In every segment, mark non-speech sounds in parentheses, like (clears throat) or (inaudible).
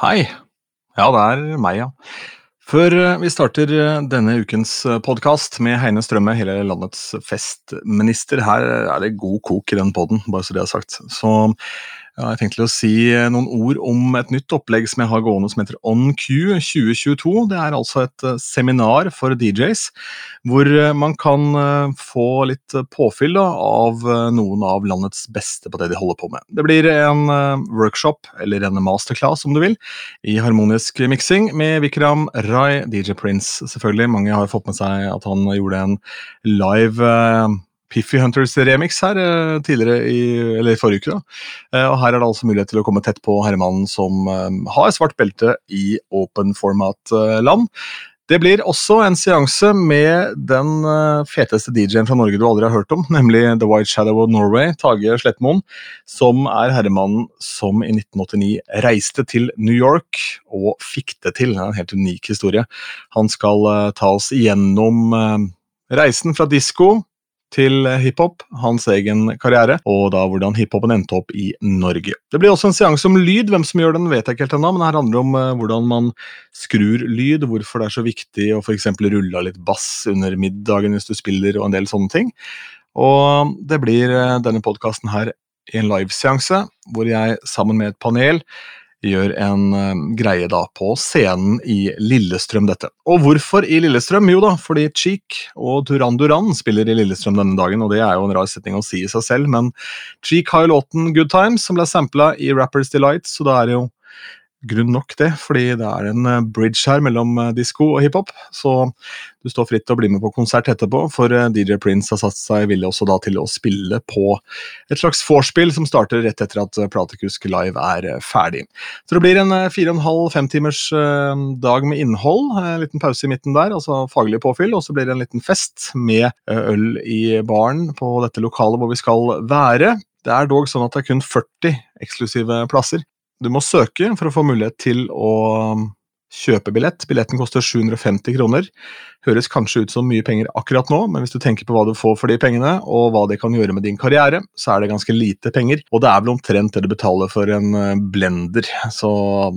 Hei. Ja, det er meg, ja. Før eh, vi starter eh, denne ukens podkast med Heine Strømme, hele landets festminister, her er det god kok i den poden, bare så det er sagt. Så jeg har tenkt til å si eh, noen ord om et nytt opplegg som jeg har gående som heter OnQ 2022. Det er altså et eh, seminar for DJs, hvor eh, man kan få litt påfyll av noen av landets beste på det de holder på med. Det blir en workshop, eller en masterclass om du vil, i harmonisk miksing med Vikram Rai, DJ Prince selvfølgelig. Mange har fått med seg at han gjorde en live Piffy Hunters remix her eh, tidligere i, eller forrige uke. da. Eh, og Her er det altså mulighet til å komme tett på herremannen som eh, har svart belte i open format-land. Det blir også en seanse med den feteste DJ-en fra Norge du aldri har hørt om, (laughs) nemlig The White Shadow of Norway, Tage Slettmoen, som er herremannen som i 1989 reiste til New York og fikk det til. Det er en helt unik historie. Han skal ta oss igjennom reisen fra disko til hiphop, hans egen karriere, og da hvordan hiphopen endte opp i Norge. Det blir også en seanse om lyd. Hvem som gjør den, vet jeg ikke helt ennå, men her handler om uh, hvordan man skrur lyd, hvorfor det er så viktig å f.eks. rulle av litt bass under middagen hvis du spiller, og en del sånne ting. Og det blir uh, denne podkasten her en liveseanse, hvor jeg sammen med et panel gjør en uh, greie da på scenen i Lillestrøm, dette. Og hvorfor i Lillestrøm? Jo da, fordi Cheek og Duran Duran spiller i Lillestrøm denne dagen, og det er jo en rar setning å si i seg selv, men Cheek har jo låten Good Times, som ble sampla i Rappers Delight, så da er det jo grunn nok, det, fordi det er en eh, bridge her mellom eh, disko og hiphop. Så du står fritt til å bli med på konsert etterpå, for eh, DJ Prince har satt seg villig også da til å spille på et slags vorspiel som starter rett etter at Platekusk Live er ferdig. Så det blir en fire og en halv, fem timers dag med innhold. En liten pause i midten der, altså faglig påfyll, og så blir det en liten fest med øl i baren på dette lokalet hvor vi skal være. Det er dog sånn at det er kun 40 eksklusive plasser, du må søke for å få mulighet til å kjøpe billett. Billetten koster 750 kroner. Høres kanskje ut som mye penger akkurat nå, men hvis du tenker på hva du får for de pengene, og hva det kan gjøre med din karriere, så er det ganske lite penger. Og det er vel omtrent det du betaler for en eh, blender. Så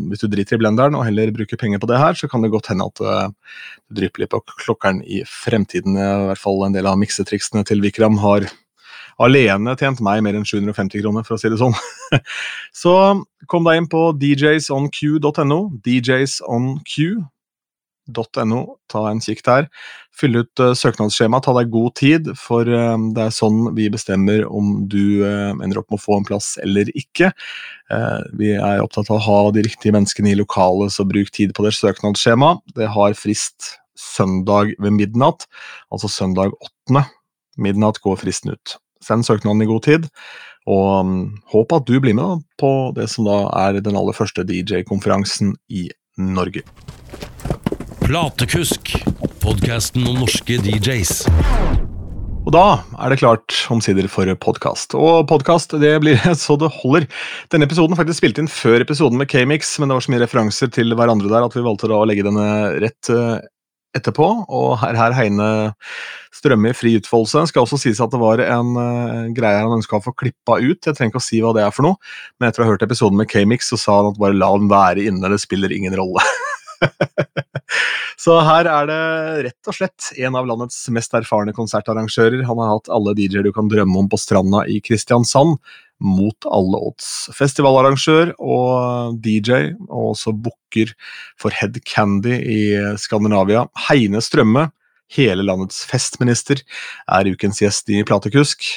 hvis du driter i blenderen og heller bruker penger på det her, så kan det godt hende at eh, du drypper litt på klokkeren i fremtiden. I hvert fall en del av miksetriksene til Vikram har alene tjent meg mer enn 750 kroner, for å si det sånn. (laughs) Så kom deg inn på djsonq.no. djsonq.no. Ta en kikk der. Fyll ut uh, søknadsskjema, ta deg god tid, for uh, det er sånn vi bestemmer om du uh, ender opp med å få en plass eller ikke. vi er opptatt av å ha de riktige menneskene i lokalet, så bruk tid på deres søknadsskjema. Det har frist søndag ved midnatt, altså søndag 8. Midnatt går fristen ut. Send søknaden i god tid. Og um, håp at du blir med på det som da er den aller første DJ-konferansen i Norge. Platekusk, podkasten om norske DJs. Og da er det klart omsider for podkast. Og podkast det blir (laughs) så det holder. Denne episoden faktisk spilte inn før episoden med K-Mix, men det var så mye referanser til hverandre der at vi valgte da å legge denne rett eh, etterpå. Og her, her Heine Strømme i fri utfoldelse. Skal også sies at det var en uh, greie han ønska å få klippa ut. Jeg trenger ikke å si hva det er for noe, men etter å ha hørt episoden med K-Mix, så sa han at bare la den være inne, det spiller ingen rolle. (laughs) så her er det rett og slett en av landets mest erfarne konsertarrangører. Han har hatt alle DJ-er du kan drømme om på stranda i Kristiansand mot alle odds. Festivalarrangør og DJ, og også booker for Head Candy i Skandinavia. Heine Strømme, hele landets festminister, er ukens gjest i Platekusk.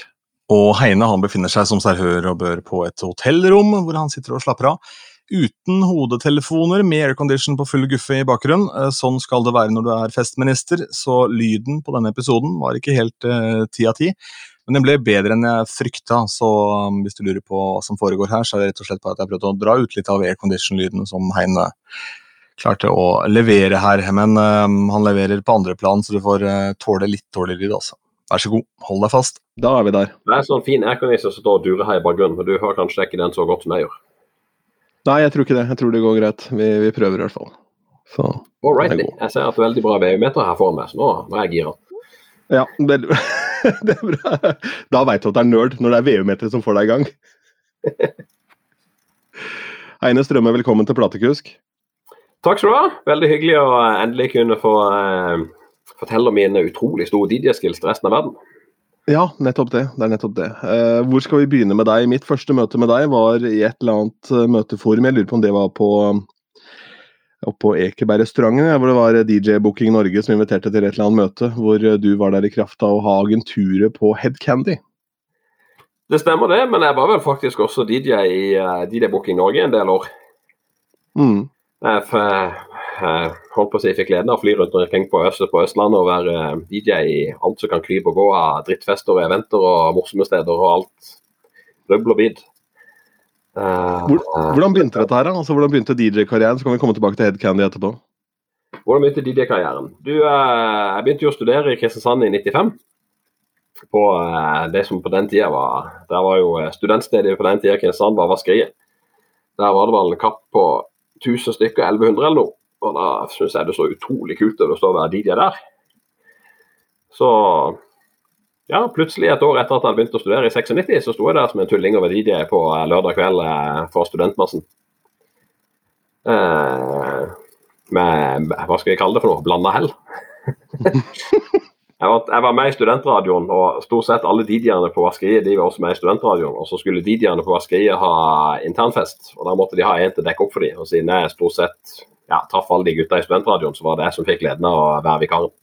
Og Heine han befinner seg som servør og bør på et hotellrom, hvor han sitter og slapper av. Uten hodetelefoner, med aircondition på full guffe i bakgrunnen. Eh, sånn skal det være når du er festminister, så lyden på denne episoden var ikke helt eh, ti av ti. Men den ble bedre enn jeg frykta, så um, hvis du lurer på hva som foregår her, så er det rett og slett på at jeg prøvde å dra ut litt av aircondition-lyden som Heine klarte å levere her. Men um, han leverer på andre plan, så du får uh, tåle litt dårligere lyd, altså. Vær så god, hold deg fast. Da er vi der. Det er sånn fin aircondition som står og durer her i bakgrunnen, men du hører kanskje ikke den så godt som jeg gjør. Nei, jeg tror ikke det. Jeg tror det går greit. Vi, vi prøver i hvert fall. Så, right, Jeg ser at det er veldig bra VU-meter her for meg, så nå, nå er jeg gira. Ja, det, (laughs) (laughs) det er bra. Da veit du at det er nerd, når det er VU-meteret som får deg i gang. (laughs) Heine Strømme, velkommen til Platekusk. Takk skal du ha. Veldig hyggelig å endelig kunne få eh, fortelle om mine utrolig store DJ-skills til resten av verden. Ja, nettopp det. Det er nettopp det. Eh, hvor skal vi begynne med deg? Mitt første møte med deg var i et eller annet eh, møteforum. Jeg lurer på om det var på oppe på Ekebergrestauranten, hvor det var DJ Booking Norge som inviterte til et eller annet møte, hvor eh, du var der i kraft av å ha agenturet på Headcandy. Det stemmer det, men jeg var vel faktisk også DJ i uh, DJ Booking Norge en del år. Mm. Jeg f- eh, holdt på å si fikk gleden av å fly rundt omkring på, Øst, på Østlandet og være eh, DJ i alt som kan krype og gå av drittfester og eventer og morsomme steder og alt. Rubbel og bid. Eh, Hvor, hvordan begynte dette her? Altså, hvordan begynte DJ-karrieren? Så kan vi komme tilbake til Head Candy etterpå. Hvordan begynte DJ-karrieren? Du, eh, Jeg begynte jo å studere i Kristiansand i 95. På eh, det som på den tida var Der var jo studentstedet på den tida Kristiansand var Vaskeriet. Der var det vel en kapp på 1000 stykker, 1100 eller noe. Og da syns jeg det så utrolig kult ut å stå og være DJ der. Så ja, plutselig et år etter at han begynte å studere i 96, så sto jeg der som en tulling over DJ på eh, lørdag kveld eh, for studentmassen. Eh, med hva skal jeg kalle det for noe, blanda hell. (laughs) jeg, var, jeg var med i studentradioen, og stort sett alle DJ-ene på vaskeriet de var også med i studentradioen. Og så skulle DJ-ene på vaskeriet ha internfest, og da måtte de ha en til å dekke opp for dem. Og siden jeg stort sett ja, traff alle de gutta i studentradioen, så var det jeg som fikk gleden av å være vikaren.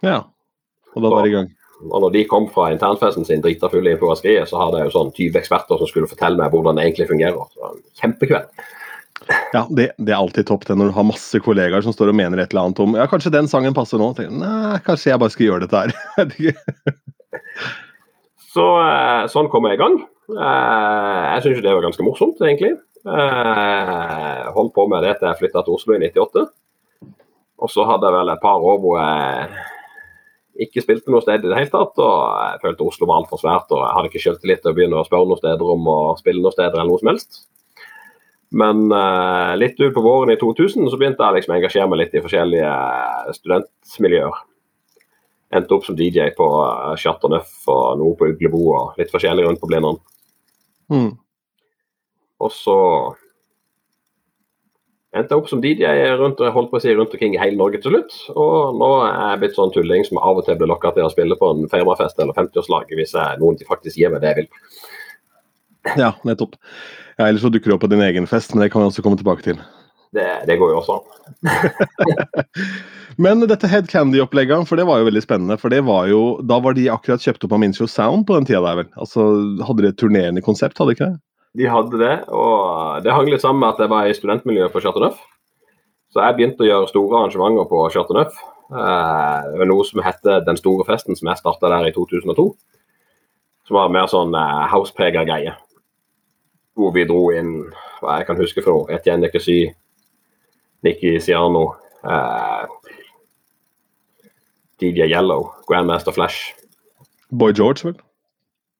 Ja. Og da var det i gang. Og når de kom fra internfesten sin drita fulle i på så hadde jeg jo sånn 20 eksperter som skulle fortelle meg hvordan det egentlig fungerer. Så, kjempekveld. Ja, det, det er alltid topp det når du har masse kollegaer som står og mener et eller annet om Ja, kanskje den sangen passer nå. Tenker, Nei, kanskje jeg bare skal gjøre dette her. (laughs) Så eh, sånn kom jeg i gang. Eh, jeg syns det var ganske morsomt, egentlig. Eh, holdt på med det til jeg flytta til Oslo i 98. Og så hadde jeg vel et par år hvor jeg ikke spilte noe sted i det hele tatt. Og jeg følte Oslo var altfor svært, og jeg hadde ikke selvtillit til å begynne å spørre noen steder om å spille noen steder eller noe som helst. Men uh, litt ut på våren i 2000 så begynte jeg liksom å engasjere meg litt i forskjellige eh, studentmiljøer. Endte opp som DJ på uh, Chateau Neuf og noe på Uglebo og litt forskjellig rundt på Blindern. Mm. Og så endte opp som DJ rundt, holdt på å si, rundt omkring i hele Norge til slutt. Og nå er jeg blitt sånn tulling som av og til blir lokka til å spille på en firmafest eller 50-årslag hvis jeg, noen de faktisk gir meg det jeg vil. Ja, nettopp. Ja, Ellers så dukker du opp på din egen fest, men det kan vi også komme tilbake til. Det, det går jo også an. (laughs) Men dette Head Candy-opplegget, for det var jo veldig spennende. For det var jo, da var de akkurat kjøpt opp av Mincho Sound på den tida der, vel? Altså, Hadde de et turnerende konsept, hadde de ikke det? De hadde det, og det hang litt sammen med at jeg var i studentmiljøet på Chateau Neuf. Så jeg begynte å gjøre store arrangementer på Chateau Neuf. Eh, noe som heter Den store festen, som jeg starta der i 2002. Som var mer sånn eh, houseprega greie. Hvor vi dro inn hva jeg kan huske noe. Etienne Nekesy, Nikki Siano, eh, DJ Yellow, Grandmaster Flash. Boy George, vel?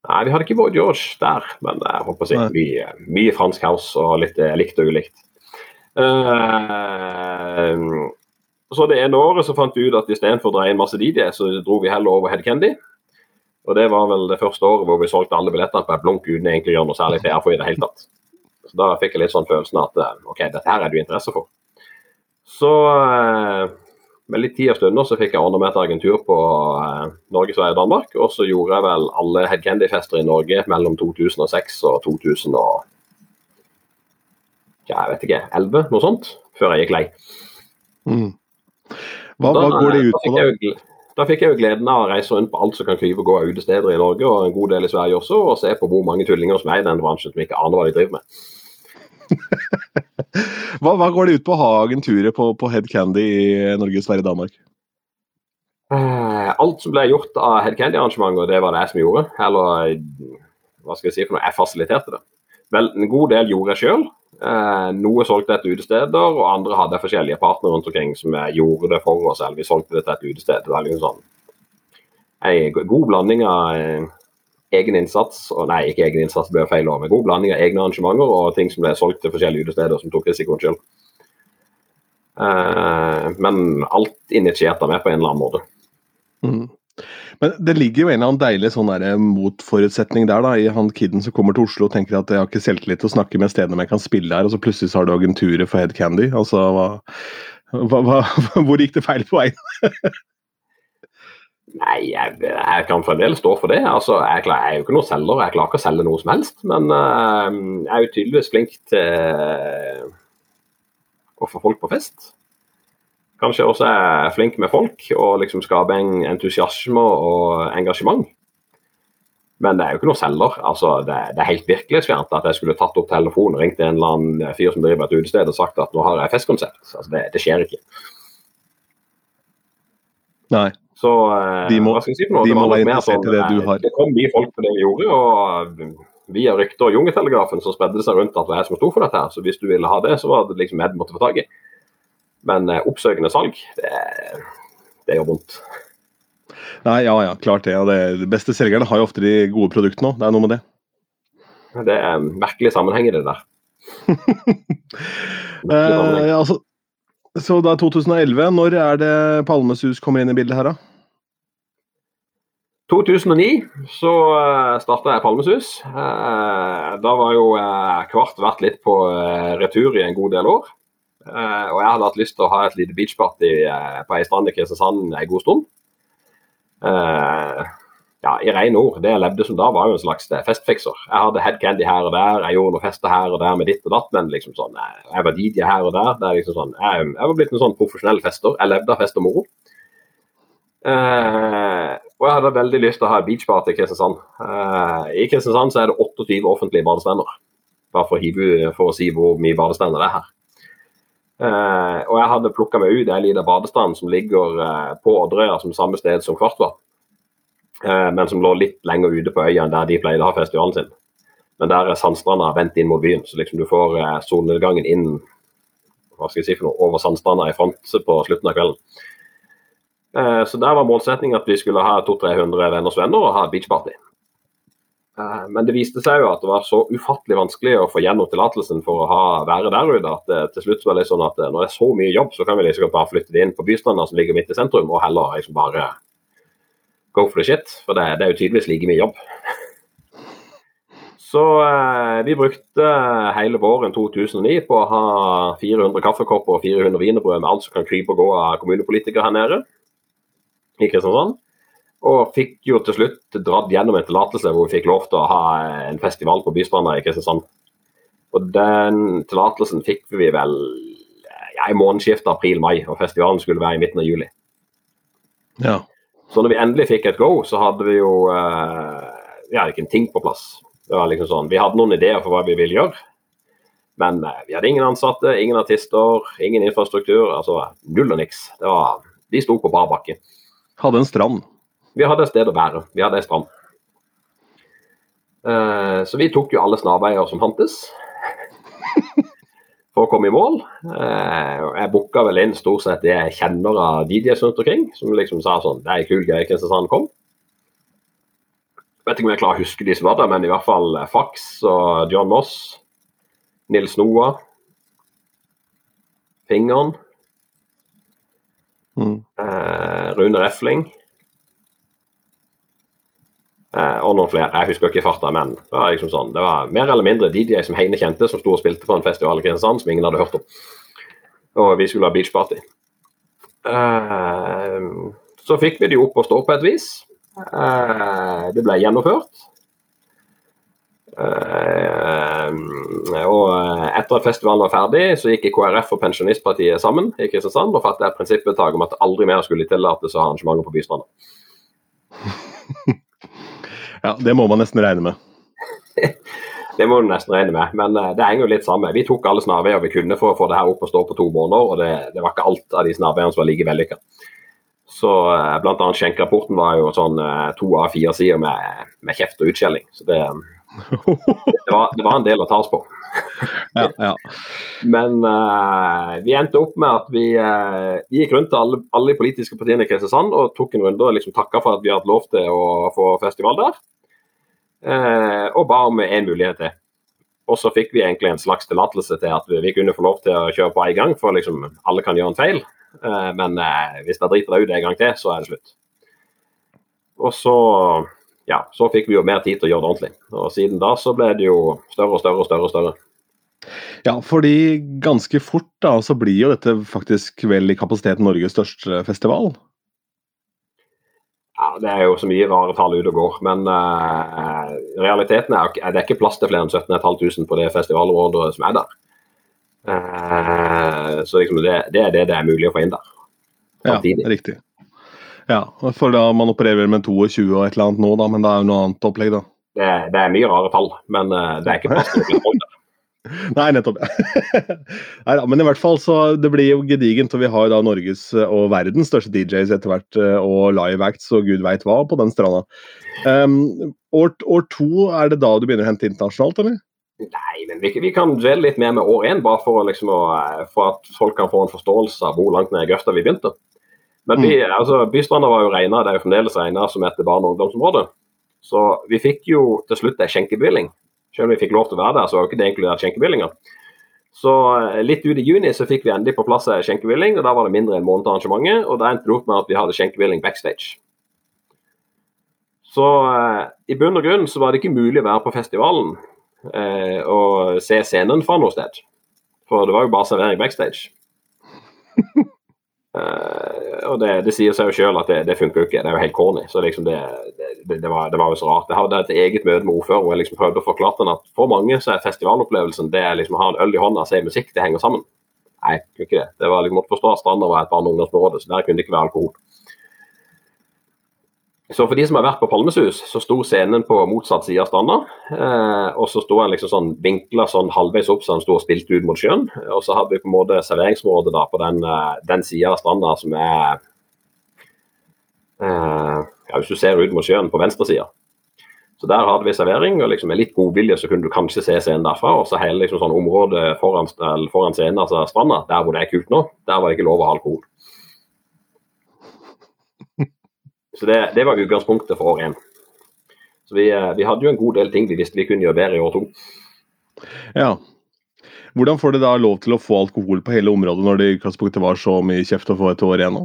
Nei, vi hadde ikke Boy George der, men jeg håper å si mye, mye fransk house og litt eh, likt og ulikt. Uh, så det ene året så fant vi ut at istedenfor å dra inn masse DJ, så dro vi heller over Head Candy. Og det var vel det første året hvor vi solgte alle billettene på et blunk uten egentlig å gjøre noe særlig PR for i det hele tatt. Så da fikk jeg litt sånn følelsen at eh, OK, dette her er det jo interesse for. Så eh, med litt tid og stunder så fikk jeg ordna meg et agentur på eh, Norge, Sverige og Danmark. Og så gjorde jeg vel alle Head Candy-fester i Norge mellom 2006 og 2000 og ja, jeg vet ikke, 11, noe sånt, før jeg gikk lei. Mm. Hva, Da- hva går det ut på, da? jeg Da fikk jeg jo gleden av å reise rundt på alt som kan krype og gå av utesteder i Norge, og en god del i Sverige også, og se på hvor mange tullinger som er i den bransjen som ikke aner hva de driver med. Hva, hva går det ut på å ha agenturet på, på Head Candy i Norge, Sverige, Danmark? Eh, Alt som ble gjort av Head Candy-arrangementer, det var det jeg som gjorde. Eller hva skal jeg si for noe, jeg fasiliterte det. Vel, en god del gjorde jeg sjøl. Eh, noe solgte jeg til utesteder, og andre hadde forskjellige partnere rundt omkring som gjorde det for oss, eller vi solgte det til et utested. Det var liksom sånn en god blanding av eh, egen innsats, og nei, ikke egen innsats, det blir feil år, men god blanding av egne arrangementer og ting som ble solgt til forskjellige utesteder som tok risikoen sjøl. Eh, men alt initiert av meg på en eller annen måte. Mm. Men det ligger jo en eller annen deilig sånn der motforutsetning der, da, i han kiden som kommer til Oslo og tenker at jeg har ikke selvtillit til å snakke med stedene om jeg kan spille her, og så plutselig så har du agenturet for Head Candy. Altså, hva, hva, hva, (laughs) hvor gikk det feil på veien? (laughs) Nei, jeg, jeg, kan fremdeles stå for det. Altså, jeg, jeg, er jo ikke noen selger, jeg klarer ikke å selge noe som helst. Men uh, jeg er jo tydeligvis flink til å få folk på fest kanskje også er flink med folk og liksom skape en entusiasme og engasjement. Men det er jo ikke noe selger. Altså, det, det er helt virkelighetsfjernt at jeg skulle tatt opp telefonen og ringt en eller annen fyr som driver et utested og sagt at nå har jeg festkonsept. Altså, det, det, skjer ikke. Nei. Så eh, de må, si de må være interessert i det du har. Det kom mye folk på det vi gjorde. og Via rykter og Jungeltelegrafen så spredde det seg rundt at det var jeg som sto for dette. her, Så hvis du ville ha det, så var det liksom jeg måtte få tak i. Men eh, oppsøkende salg, det, det gjør vondt. Nei, ja ja, klart det. Og det, de beste selgerne har jo ofte de gode produktene òg. Det er noe med det. Det er merkelig sammenheng i det der. (laughs) eh, altså, så da 2011, når er det Palmesus kommer inn i bildet her, da? 2009 så eh, starta jeg Palmesus. Uh, da var jo uh, Kvart vært litt på retur i en god del år. Og jeg hadde hatt lyst til å ha et lite beachparty på ei strand i Kristiansand en god stund. Ja, I rene ord, det jeg levde som da, var jo en slags festfikser. Jeg hadde headcandy her og der, jeg gjorde noen fester her og der med ditt og datt, men liksom sånn, jeg var DJ her og der. er liksom sånn, jeg, jeg var blitt en sånn profesjonell fester. Jeg levde av fest og moro. Og jeg hadde veldig lyst til å ha beachparty i Kristiansand. I Kristiansand så er det 28 offentlige badestender. Bare for å, hive, for å si hvor mye badestender det er her. Uh, og jeg hadde plukka meg ut en liten badestrand som ligger uh, på Odderøya, som samme sted som Kvartva. Uh, men som lå litt lenger ute på øya enn der de pleide å ha festivalen sin. Men der er sandstranda vendt inn mot byen, så liksom du får solnedgangen inn hva skal jeg si for noe, over sandstranda i front på slutten av kvelden. Så der var målsettingen at vi skulle ha 200-300 venners venner og ha beachparty. Eh, men det viste seg jo at det var så ufattelig vanskelig å få gjennom tillatelsen for å ha, være der ute, at det, eh, til slutt var det sånn at eh, når det er så mye jobb, så kan vi liksom bare flytte det inn på bystranda som ligger midt i sentrum, og heller liksom bare go for the shit. For det, det er jo tydeligvis like mye jobb. Så eh, vi brukte hele våren 2009 på å ha 400 kaffekopper og 400 wienerbrød med alt som kan krype og gå av kommunepolitikere her nede i Kristiansand. Og fikk jo til slutt dratt gjennom en tillatelse hvor vi fikk lov til å ha en festival på Bystranda i Kristiansand. Og den tillatelsen fikk vi vel ja, i månedsskiftet april-mai, og festivalen skulle være i midten av juli. Ja. Så når vi endelig fikk et go, så hadde vi jo uh, Vi hadde ikke en ting på plass. Det var liksom sånn, Vi hadde noen ideer for hva vi ville gjøre, men uh, vi hadde ingen ansatte, ingen artister, ingen infrastruktur. altså Null og niks. Det var, de sto på bar bakke. Hadde en strand. Vi hadde et sted å være. Vi hadde ei strand. Uh, så vi tok jo alle snarveier som fantes (laughs) for å komme i mål. Uh, jeg booka vel inn stort sett det jeg kjenner av DJs rundt omkring, som liksom sa sånn Det er kul greie, Kristiansand kom. Vet ikke om jeg klarer å huske de som var der, men i hvert fall Fax og John Moss. Nils Noah. Fingeren. Mm. Uh, Rune Refling. Eh, og noen flere. Jeg husker ikke farta, men det var liksom sånn, det var mer eller mindre DJ som Heine kjente, som sto og spilte på en festival i Kristiansand som ingen hadde hørt om. Og vi skulle ha beachparty. Eh, så fikk vi de opp og stå på et vis. Eh, det ble gjennomført. Uh, og etter at festivalen var ferdig, så gikk KrF og Pensjonistpartiet sammen i Kristiansand og fattet et prinsippvedtak om at aldri mer skulle tillates å ha arrangementer på Bystranda. (laughs) Ja, det må man nesten regne med. (laughs) det må du nesten regne med, men uh, det henger jo litt sammen. Vi tok alle snarveier vi kunne for å få det her opp og stå på to måneder, og det, det var ikke alt av de snarveiene som var like vellykka. Så bl.a. blant annet skjenkerapporten var jo sånn to av fire sider med, med kjeft og utskjelling. Så det, det, var, det, var, en del å ta oss på. (laughs) ja, ja. Men uh, vi endte opp med at vi, uh, gikk rundt til alle, alle, de politiske partiene i Kristiansand og tok en runde og liksom takka for at vi hadde lov til å få festival der. Uh, og ba om en mulighet til. Og så fikk vi egentlig en slags tillatelse til at vi, vi, kunne få lov til å kjøre på en gang, for liksom alle kan gjøre en feil. men hvis dere driter deg ut en gang til, så er det slutt. Og så, ja, så fikk vi jo mer tid til å gjøre det ordentlig. Og siden da så ble det jo større og større og større. og større. Ja, fordi ganske fort da, så blir jo dette faktisk vel i kapasitet Norges største festival. Ja, Det er jo så mye rare tall ute og går. Men uh, realiteten er at det er ikke plass til flere enn 17.500 på det festivalområdet som er der. Uh, så liksom det, det, er det det er mulig å få inn der. Samtidig. Ja, riktig. Ja, for da man opererer med 22 og et eller annet nå, da, men det er jo noe annet opplegg, da. Det, det er mye rare tall, men uh, det er ikke (laughs) der. Nei, nettopp. (laughs) Nei, da, men i hvert fall så det blir jo gedigent. Og vi har da Norges og verdens største DJs etter hvert, og live acts og gud veit hva på den stranda. Um, år, år, to, er det da du begynner å hente internasjonalt, eller? Nei, men vi, vi kan dvele litt mer med år én, bare for, liksom, for, at folk kan få en forståelse av hvor langt ned i grøfta vi begynte. Men by, mm. altså, Bystranda var jo regna, det er jo fremdeles regna som et barne- og ungdomsområde. Så vi fikk jo til slutt ei skjenkebevilling selv om vi fikk lov til å være der, så var jo ikke det inkludert skjenkebevillinga. Så eh, litt ut i juni så fikk vi endelig på plass ei skjenkebevilling, og da var det mindre enn måned til arrangementet. Og da endte det opp med at vi hadde skjenkebevilling backstage. Så eh, i bunn og grunn så var det ikke mulig å være på festivalen eh, og se scenen fra noe sted. For det var jo bare servering backstage. (laughs) Uh, og det, det, sier seg jo sjøl at det, det funker jo ikke. Det er jo helt corny. Så liksom det, det, var, det, var, jo så rart. Jeg hadde et eget møte med ordføreren hvor jeg liksom prøvde å forklare den at for mange så er festivalopplevelsen det er liksom å ha en øl i hånda og se musikk. Det henger sammen. Nei, ikke det. Det var liksom, måtte forstå at Stranda var et barne- og ungdomsområde, så der kunne det ikke være alkohol. Så for de som har vært på Palmesus, så sto scenen på motsatt side av stranda. Eh, og så sto han liksom sånn vinkla sånn halvveis opp så han sto og spilte ut mot sjøen. Og så hadde vi på en måte serveringsområdet da på den, eh, den sida av stranda som er eh, ja, Hvis du ser ut mot sjøen, på venstresida. Så der hadde vi servering, og liksom med litt godvilje så kunne du kanskje se scenen derfra. Og så hele liksom sånn området foran, foran scenen, altså stranda, der hvor det er kult nå, der var det ikke lov å ha alkohol. Så det, det var utgangspunktet for år én. Så vi, eh, vi, hadde jo en god del ting vi visste vi kunne gjøre bedre i år to. Ja. Hvordan får de da lov til å få alkohol på hele området når det i utgangspunktet var så mye kjeft å få et år igjen nå?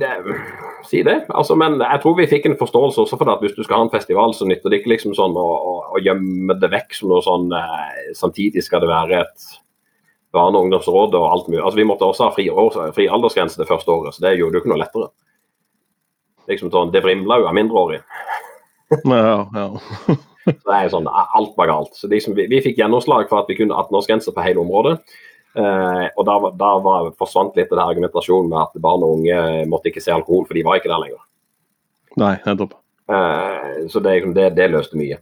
Det, si det. Altså, men jeg tror vi fikk en forståelse også for det at hvis du skal ha en festival, så nytter det ikke liksom sånn å, å, å gjemme det vekk som noe sånn eh, Samtidig skal det være et barne- og ungdomsrådet og alt mulig. Altså, vi måtte også ha fri, fri aldersgrense det første året, så det gjorde det jo ikke noe lettere. Liksom sånn, Det vrimla jo av mindreårige. (laughs) Ja, ja. (laughs) så det er sånn, Alt var galt. Så liksom, vi, vi fikk gjennomslag for at vi kunne 18-årsgrense på hele området. Eh, og da, da var, forsvant litt den argumentasjonen med at barn og unge måtte ikke se alkohol, for de var ikke der lenger. Nei, nettopp. Eh, så det, det, det løste mye.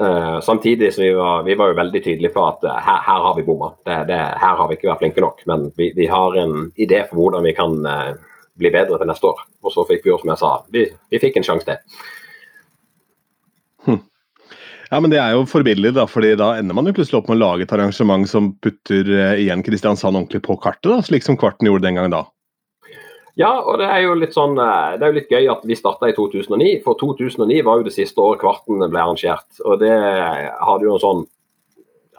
Uh, samtidig så vi var, vi var jo veldig tydelige på at uh, her, her, har vi bomma. her har vi ikke vært flinke nok. Men vi, vi har en idé for hvordan vi kan uh, bli bedre til neste år. Og så fikk vi jo, som jeg sa, vi, vi fikk en sjanse til. Hm. Ja, men Det er jo forbilledlig, da, fordi da ender man jo plutselig opp med å lage et arrangement som putter igjen Kristiansand ordentlig på kartet, da, slik som Kvarten gjorde den gangen da. Ja, og det er jo litt sånn, eh, det er jo litt gøy at vi starta i 2009. For 2009 var jo det siste året Kvarten ble arrangert. Og det hadde jo en sånn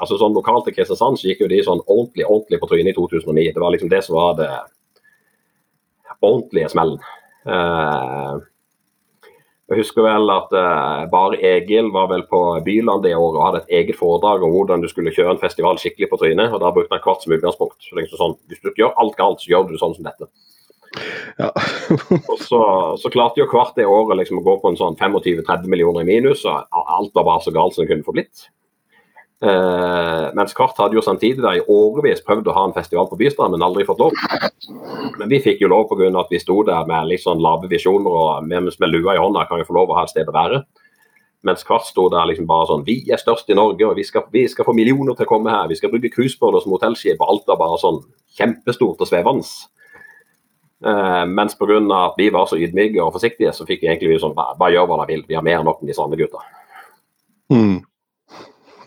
altså sånn Lokalt i Kristiansand så gikk jo de sånn ordentlig ordentlig på trynet i 2009. Det var liksom det som var det ordentlige smellen. Uh, jeg husker vel at uh, bare Egil var vel på Byland det året og hadde et eget foredrag om hvordan du skulle kjøre en festival skikkelig på trynet. og Da brukte han kvart som utgangspunkt. Så liksom sånn, Hvis du gjør alt galt, så gjør du sånn som dette. Ja. (laughs) og så, så, klarte jo hvert det året liksom å gå på en sånn 25-30 millioner i minus, og alt var bare så galt som det kunne få blitt. Eh, mens Kvart hadde jo samtidig der i årevis prøvd å ha en festival på Bystrand, men aldri fått lov. Men vi fikk jo lov pga. at vi sto der med litt sånn lave visjoner og med, med lua i hånda kan vi få lov å ha et sted å være. Mens Kvart sto der liksom bare sånn Vi er størst i Norge, og vi skal, vi skal få millioner til å komme her. Vi skal bruke cruisebåter som hotellskip, og alt var bare sånn kjempestort og svevende. Uh, mens pga. at vi var så ydmyke og forsiktige, så fikk vi egentlig sånn Bare gjør hva dere vil, vi har mer enn nok enn de samme gutta. Mm.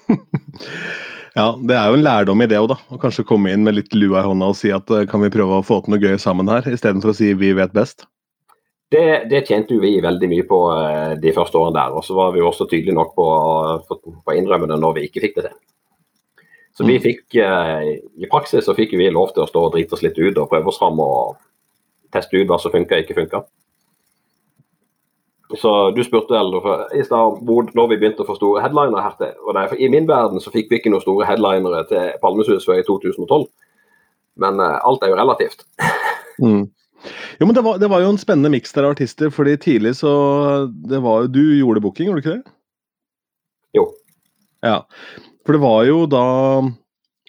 (laughs) ja, det er jo en lærdom i det òg, da. Å kanskje komme inn med litt lua i hånda og si at uh, kan vi prøve å få til noe gøy sammen her, istedenfor å si vi vet best. Det, det tjente vi veldig mye på uh, de første årene der. Og så var vi også tydelige nok på, å innrømme det når vi ikke fikk det til. Så vi fikk, eh, i praksis så fikk vi lov til å stå og drite oss litt ut og prøve oss fram og teste ut hva som funker og ikke funker. Så du spurte vel i stad når vi begynte å få store headlinere her til. Og det I min verden så fikk vi ikke noen store headlinere til Palmesus før i 2012. Men uh, alt er jo relativt. (laughs) Mm. Jo, men det var, det var jo en spennende miks der av artister, fordi tidlig så det var jo, Du gjorde booking, gjorde du ikke det? Jo. Ja. For det var jo da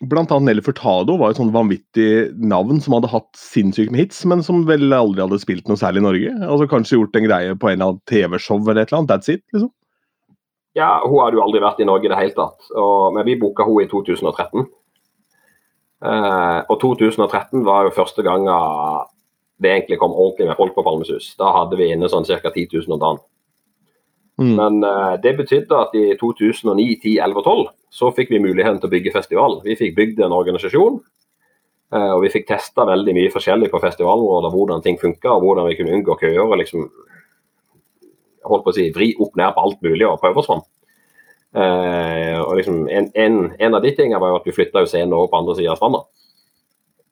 Blant annet Nelly Furtado var et sånn vanvittig navn som hadde hatt sinnssykt med hits, men som vel aldri hadde spilt noe særlig i Norge. Altså Kanskje gjort en greie på en eller annen TV-show eller et eller annet. That's it, liksom. Ja, hun hadde jo aldri vært i Norge i det hele tatt. Og, men vi booka hun i 2013. Eh, og 2013 var jo første gang det egentlig kom ordentlig med folk på Palmesus. Da hadde vi inne sånn ca. 10 000 om dagen. Mm. Men uh, det betydde at i 2009, 10, 11 og 12 så fikk vi muligheten til å bygge festival. Vi fikk bygd en organisasjon. Uh, og vi fikk testa veldig mye forskjellig på festivalområdet, hvordan ting funka, og hvordan vi kunne unngå køer. og liksom holdt på å si, vri opp ned på alt mulig og prøve oss fram. Uh, og liksom, en, en, en av de tingene var jo at vi flytta scenen over på andre sida av stranda.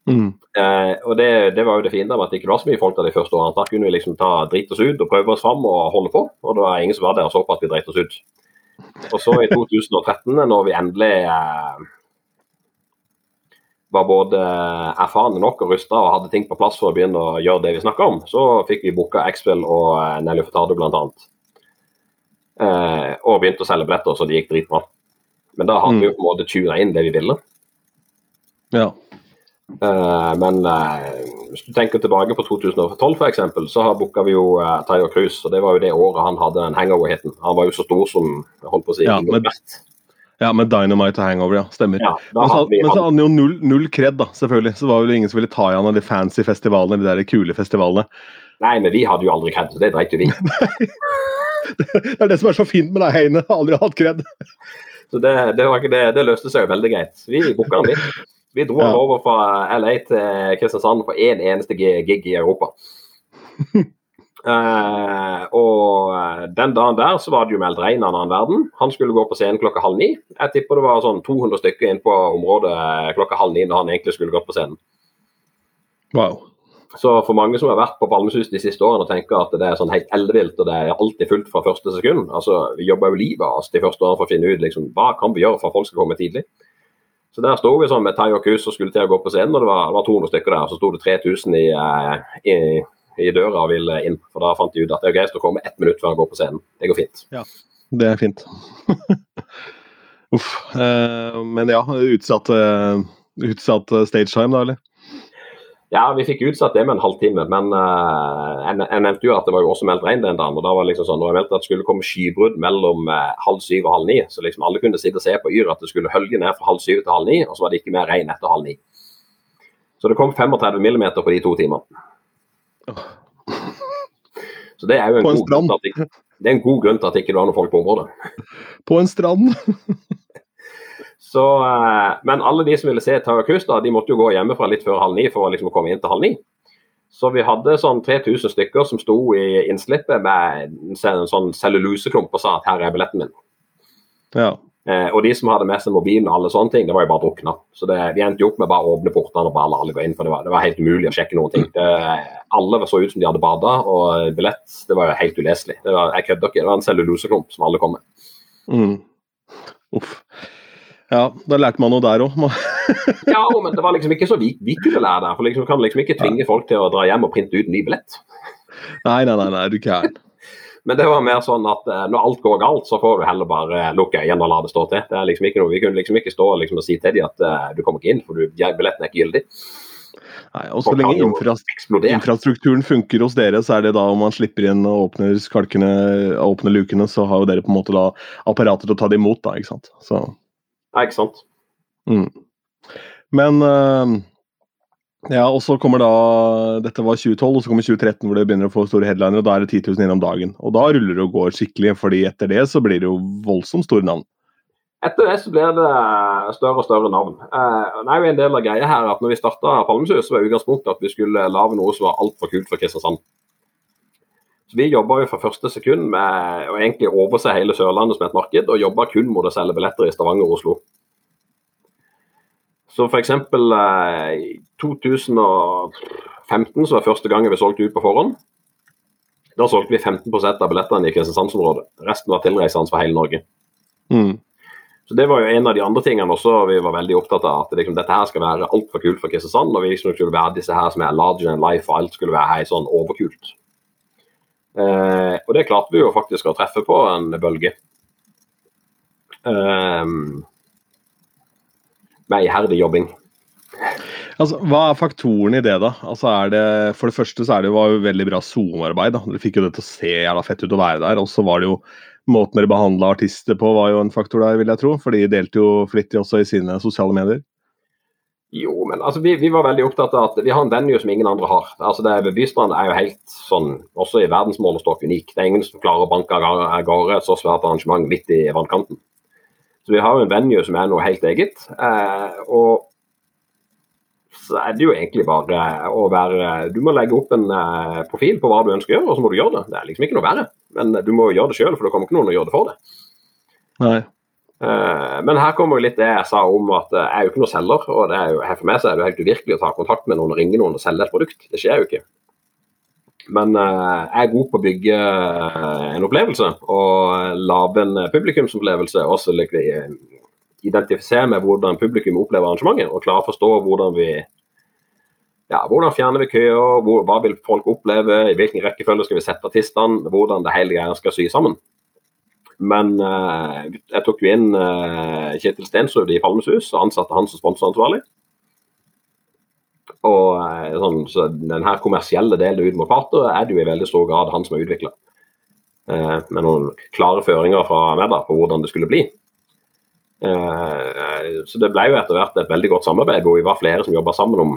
Mm. Eh, og det, det var jo det fine med at det ikke var så mye folk der de første årene. Da kunne vi liksom ta drite oss ut og prøve oss fram og holde på. Og det var ingen som var der og så på at vi dreit oss ut. Og så i 2013, når vi endelig eh, var både erfarne nok og rusta og hadde ting på plass for å begynne å gjøre det vi snakka om, så fikk vi booka X-Fill og eh, Nelly Furtado bl.a. Eh, og begynte å selge billetter, så det gikk dritbra. Men da hadde Mm. vi jo på en måte tuna inn det vi ville. Ja. Eh, men eh, hvis du tenker tilbake på 2012 f.eks., så har booka vi jo uh, Tiger Cruise. Og det var jo det året han hadde den hangover-hiten. Han var jo så stor som holdt på å si. Ja, men- ja, med Dynamite og Hangover, ja. Stemmer. ja, Men så, men så hadde han jo null, null kred, da, selvfølgelig. Så var det vel ingen som ville ta i han av de fancy festivalene, de der kule festivalene. Nei, men vi hadde jo aldri kred, så det dreit jo vi. (laughs) Det er det som er så fint med deg, Heine. Aldri hatt kred. Så det, det, det, det løste seg jo veldig greit. Vi booka han, vi. Vi dro Ja. over fra LA til Kristiansand for én eneste gig i Europa. uh, (laughs) og eh, den dagen der så var det jo meldt regn av en annen verden. Han skulle gå på scenen klokka halv ni. Jeg tipper det var sånn 200 stykker inn på området eh, klokka halv ni da han egentlig skulle gått på scenen. Wow. Så for mange som har vært på Palmesus de siste årene og tenker at det er sånn helt ellevilt og det er alltid fullt fra første sekund altså Vi jobber jo livet av oss de første årene for å finne ut liksom, hva kan vi gjøre for at folk skal komme tidlig. Så der sto vi sånn med tai og kus og skulle til å gå på scenen, og det var, det var 200 stykker der. Og så sto det 3000 i, eh, i, i døra og ville inn. For da fant de ut at det er greit å komme ett minutt før han går på scenen. Det går fint. Ja, Det er fint. (laughs) Uff. Eh, men ja, utsatt, eh, utsatt stage time, da, eller? Ja, vi fikk utsatt det med en halvtime, men uh, jeg, jeg nevnte jo at det var jo også meldt regn den dagen. og da var det liksom sånn, jeg meldte at det skulle komme skybrudd mellom uh, halv syv og halv ni, så liksom alle kunne sitte og se på Yr at det skulle hølge ned fra halv syv til halv ni, og så var det ikke mer regn etter halv ni. Så det kom 35 millimeter på de to timene. (laughs) Så det er jo en, en god, grunn til at ikke, det er en god grunn til at ikke var noen folk på området. På en strand. (laughs) Så, eh, men alle de som ville se Tara Kus, da, de måtte jo gå hjemmefra litt før halv ni for å liksom komme inn til halv ni. Så vi hadde sånn 3000 stykker som sto i innslippet med en sånn celluloseklump og sa at her er billetten min. Ja. Eh, og de som hadde med seg mobilen og alle sånne ting, det var jo bare drukna. Så det, vi endte jo opp med bare å åpne portene og bare la alle gå inn, for det var, det var helt umulig å sjekke noen ting. Det, alle så ut som de hadde bada, og billett det var jo helt uleselig. Det var, jeg kødder ikke, det var en celluloseklump som alle kom med. Mm. Uff. Ja, da lærte man noe der òg. (laughs) Ja, men det var liksom ikke så vi, vi kunne lære der. For liksom, kan liksom ikke tvinge folk til å dra hjem og printe ut en ny billett. Nei, nei, nei, nei, du kan. (laughs) Men det var mer sånn at eh, når alt går galt, så får du heller bare lukke øynene og la det stå til. Det er liksom ikke noe, Vi kunne liksom ikke stå liksom, og si til dem at eh, du kommer ikke inn, for du, billetten er ikke gyldig. Nei, og så Folk lenge infra infrastrukturen funker hos dere, så er det da om man slipper inn og åpner skalkene åpner lukene, så har jo dere på en måte da apparater til å ta det imot, da, ikke sant. Så, Ja, ikke sant? mm. Men uh, ja, og så kommer da Dette var 2012, og så kommer 2013 hvor det begynner å få store headliner, og da er det 10 000 innom dagen. Og da ruller det og går skikkelig, fordi etter det så blir det jo voldsomt store navn. Etter det så blir det større og større navn. Eh, det er jo en del av greia her at når vi starta Palmesus, så var utgangspunktet at vi skulle lage noe som var altfor kult for Kristiansand. Så Vi jobba jo fra første sekund med å egentlig overse hele Sørlandet som et marked, og jobba kun mot å selge billetter i Stavanger og Oslo. Så f.eks. Eh, i 2015 så var første gangen vi solgte ut på forhånd. Da solgte vi 15% av billettene i Kristiansandsområdet. Resten var tilreisende for hele Norge. Mm. Så Det var jo en av de andre tingene også vi var veldig opptatt av. At liksom, dette her skal være altfor kult for Kristiansand. Og vi liksom skulle være disse her som er larger than life, og alt skulle være her sånn overkult. Eh, og det klarte vi jo faktisk å treffe på en bølge. Eh, med iherdig jobbing. Altså, Hva er faktoren i det, da? Altså, det, for det første så er det jo, var jo veldig bra SoMe-arbeid. Dere fikk jo det til å se jævla fett ut å være der. Og så var det jo måten dere behandla artister på, var jo en faktor der, vil jeg tro. For de delte jo flittig også i sine sosiale medier. Jo, men altså, vi, vi, var veldig opptatt av at vi har en venue som ingen andre har. Altså, det er, Bystrand er jo helt sånn, også i verdensmålestokk unik. Det er ingen som klarer å banke av gårde et så svært arrangement midt i vannkanten. Så vi har jo en venue som er noe helt eget. Eh, og så er det jo egentlig bare å være Du må legge opp en eh, profil på hva du ønsker å gjøre, og så må du gjøre det. Det er liksom ikke noe verre. Men du må gjøre det sjøl, for det kommer ikke noen å gjøre det for deg. Nei. Eh, men her kommer jo litt det jeg sa om at jeg er jo ikke noen selger. og det er jo, her For meg så er det jo helt uvirkelig å ta kontakt med noen og ringe noen og selge et produkt. Det skjer jo ikke. Men jeg er god på å bygge en opplevelse og lage en publikumsopplevelse. og så identifisere med hvordan publikum opplever arrangementet, og klare å forstå hvordan vi ja, hvordan fjerner vi køer, hva vil folk oppleve, i hvilken rekkefølge skal vi sette artistene, hvordan det hele greia skal sy sammen. Men uh, jeg tok jo inn uh, Kjetil Stensrud i Palmesus og ansatte han som sponsoransvarlig. Og uh, sånn, så den her kommersielle delen ut mot parter er det jo i veldig stor grad han som har utvikla. med noen klare føringer fra meg da, på hvordan det skulle bli. Så det ble jo etter hvert et veldig godt samarbeid hvor vi var flere som jobba sammen om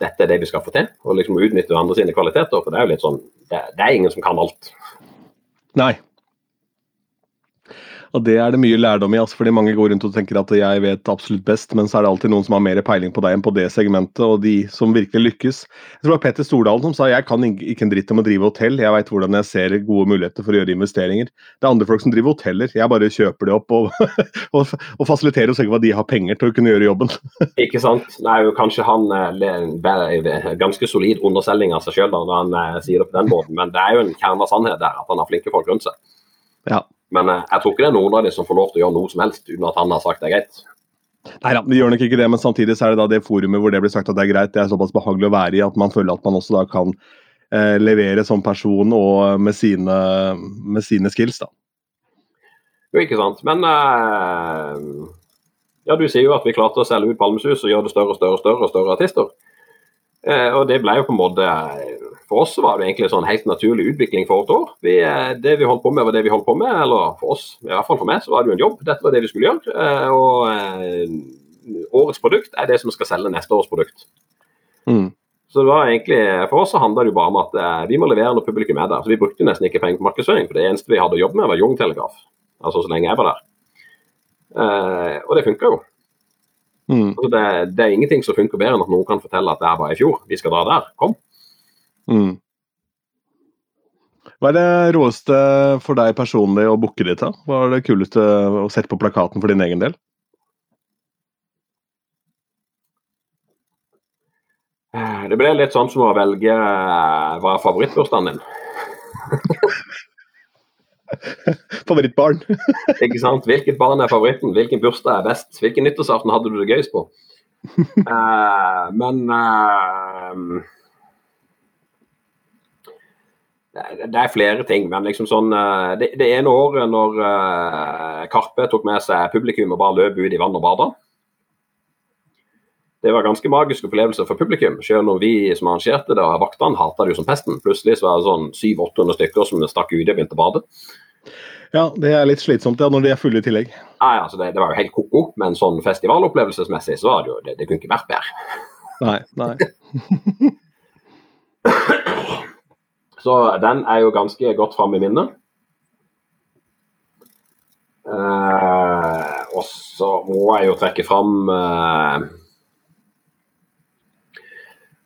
dette er det vi skal få til. Og liksom utnytte andre sine kvaliteter. For det er jo litt sånn, det, det er ingen som kan alt. Nei, og det er det mye lærdom i, altså, fordi mange går rundt og tenker at jeg vet absolutt best, men så er det alltid noen som har mer peiling på deg enn på det segmentet, og de som virkelig lykkes. Jeg tror det var Petter Stordalen som sa jeg kan ikke en dritt om å drive hotell, jeg veit hvordan jeg ser gode muligheter for å gjøre investeringer. Det er andre folk som driver hoteller, jeg bare kjøper det opp og, (laughs) og, og fasiliterer og ser hva de har penger til å kunne gjøre jobben. (laughs) ikke sant. Nei, kanskje han er ganske solid underselging av seg sjøl når han eh, sier det på den måten, men det er jo en kjerne av sannhet der at han har flinke folk rundt seg. Ja. Men eh, jeg tror ikke det er noen av de som får lov til å gjøre noe som helst uten at han har sagt det er greit. Nei da, vi gjør nok ikke det, men samtidig så er det da det forumet hvor det blir sagt at det er greit. Det er såpass behagelig å være i at man føler at man også da kan eh, levere som person og med sine, med sine skills, da. Jo, ikke sant. Men eh, ja, du sier jo at vi klarte å selge ut Palmesus og gjøre det større og større og større, og større artister. Eh, og det ble jo på en måte for oss var det egentlig en sånn helt naturlig utvikling for et år. Vi, eh, det vi holdt på med, var det vi holdt på med. Eller for oss, i hvert fall for meg, så var det jo en jobb. Dette var det vi skulle gjøre. Eh, og eh, årets produkt er det som skal selge neste års produkt. Mm. Så det var egentlig, For oss så handla det jo bare om at vi må levere når publikum er der. Så Vi brukte nesten ikke penger på markedsføring, for det eneste vi hadde å jobbe med, var Young-telegraf. Altså så lenge jeg var der. og det funka jo. Mm. Altså det, det, er ingenting som funker bedre enn at noen kan fortelle at det er bare i fjor. Vi skal dra der. Kom. Mm. Hva er det råeste for deg personlig å booke ditt? da? Hva er det kuleste å sette på plakaten for din egen del? Det ble litt sånn som å velge eh, hva er favorittbursdagen din. (laughs) (laughs) Favorittbarn. (laughs) Ikke sant. Hvilket barn er favoritten? Hvilken bursdag er best? Hvilken nyttårsaften hadde du det gøyest på? uh, (laughs) men uh, det er flere ting, men liksom sånn eh, Det, det ene året når uh, Karpe tok med seg publikum og bare løp ut i vann og bada Det var ganske magisk opplevelse for publikum, selv om vi som arrangerte det, og vaktene hata det jo som pesten. Plutselig så var det sånn 700-800 stykker som stakk ut og begynte å bade. Ja, det er litt slitsomt ja, når de er fulle i tillegg. Nei, altså det, det var jo helt ko-ko, men sånn festivalopplevelsesmessig så var det jo Det, det kunne ikke vært bedre. Nei, nei. (laughs) Så den er jo ganske godt fram i minnet. Eh, og så må jeg jo trekke fram eh,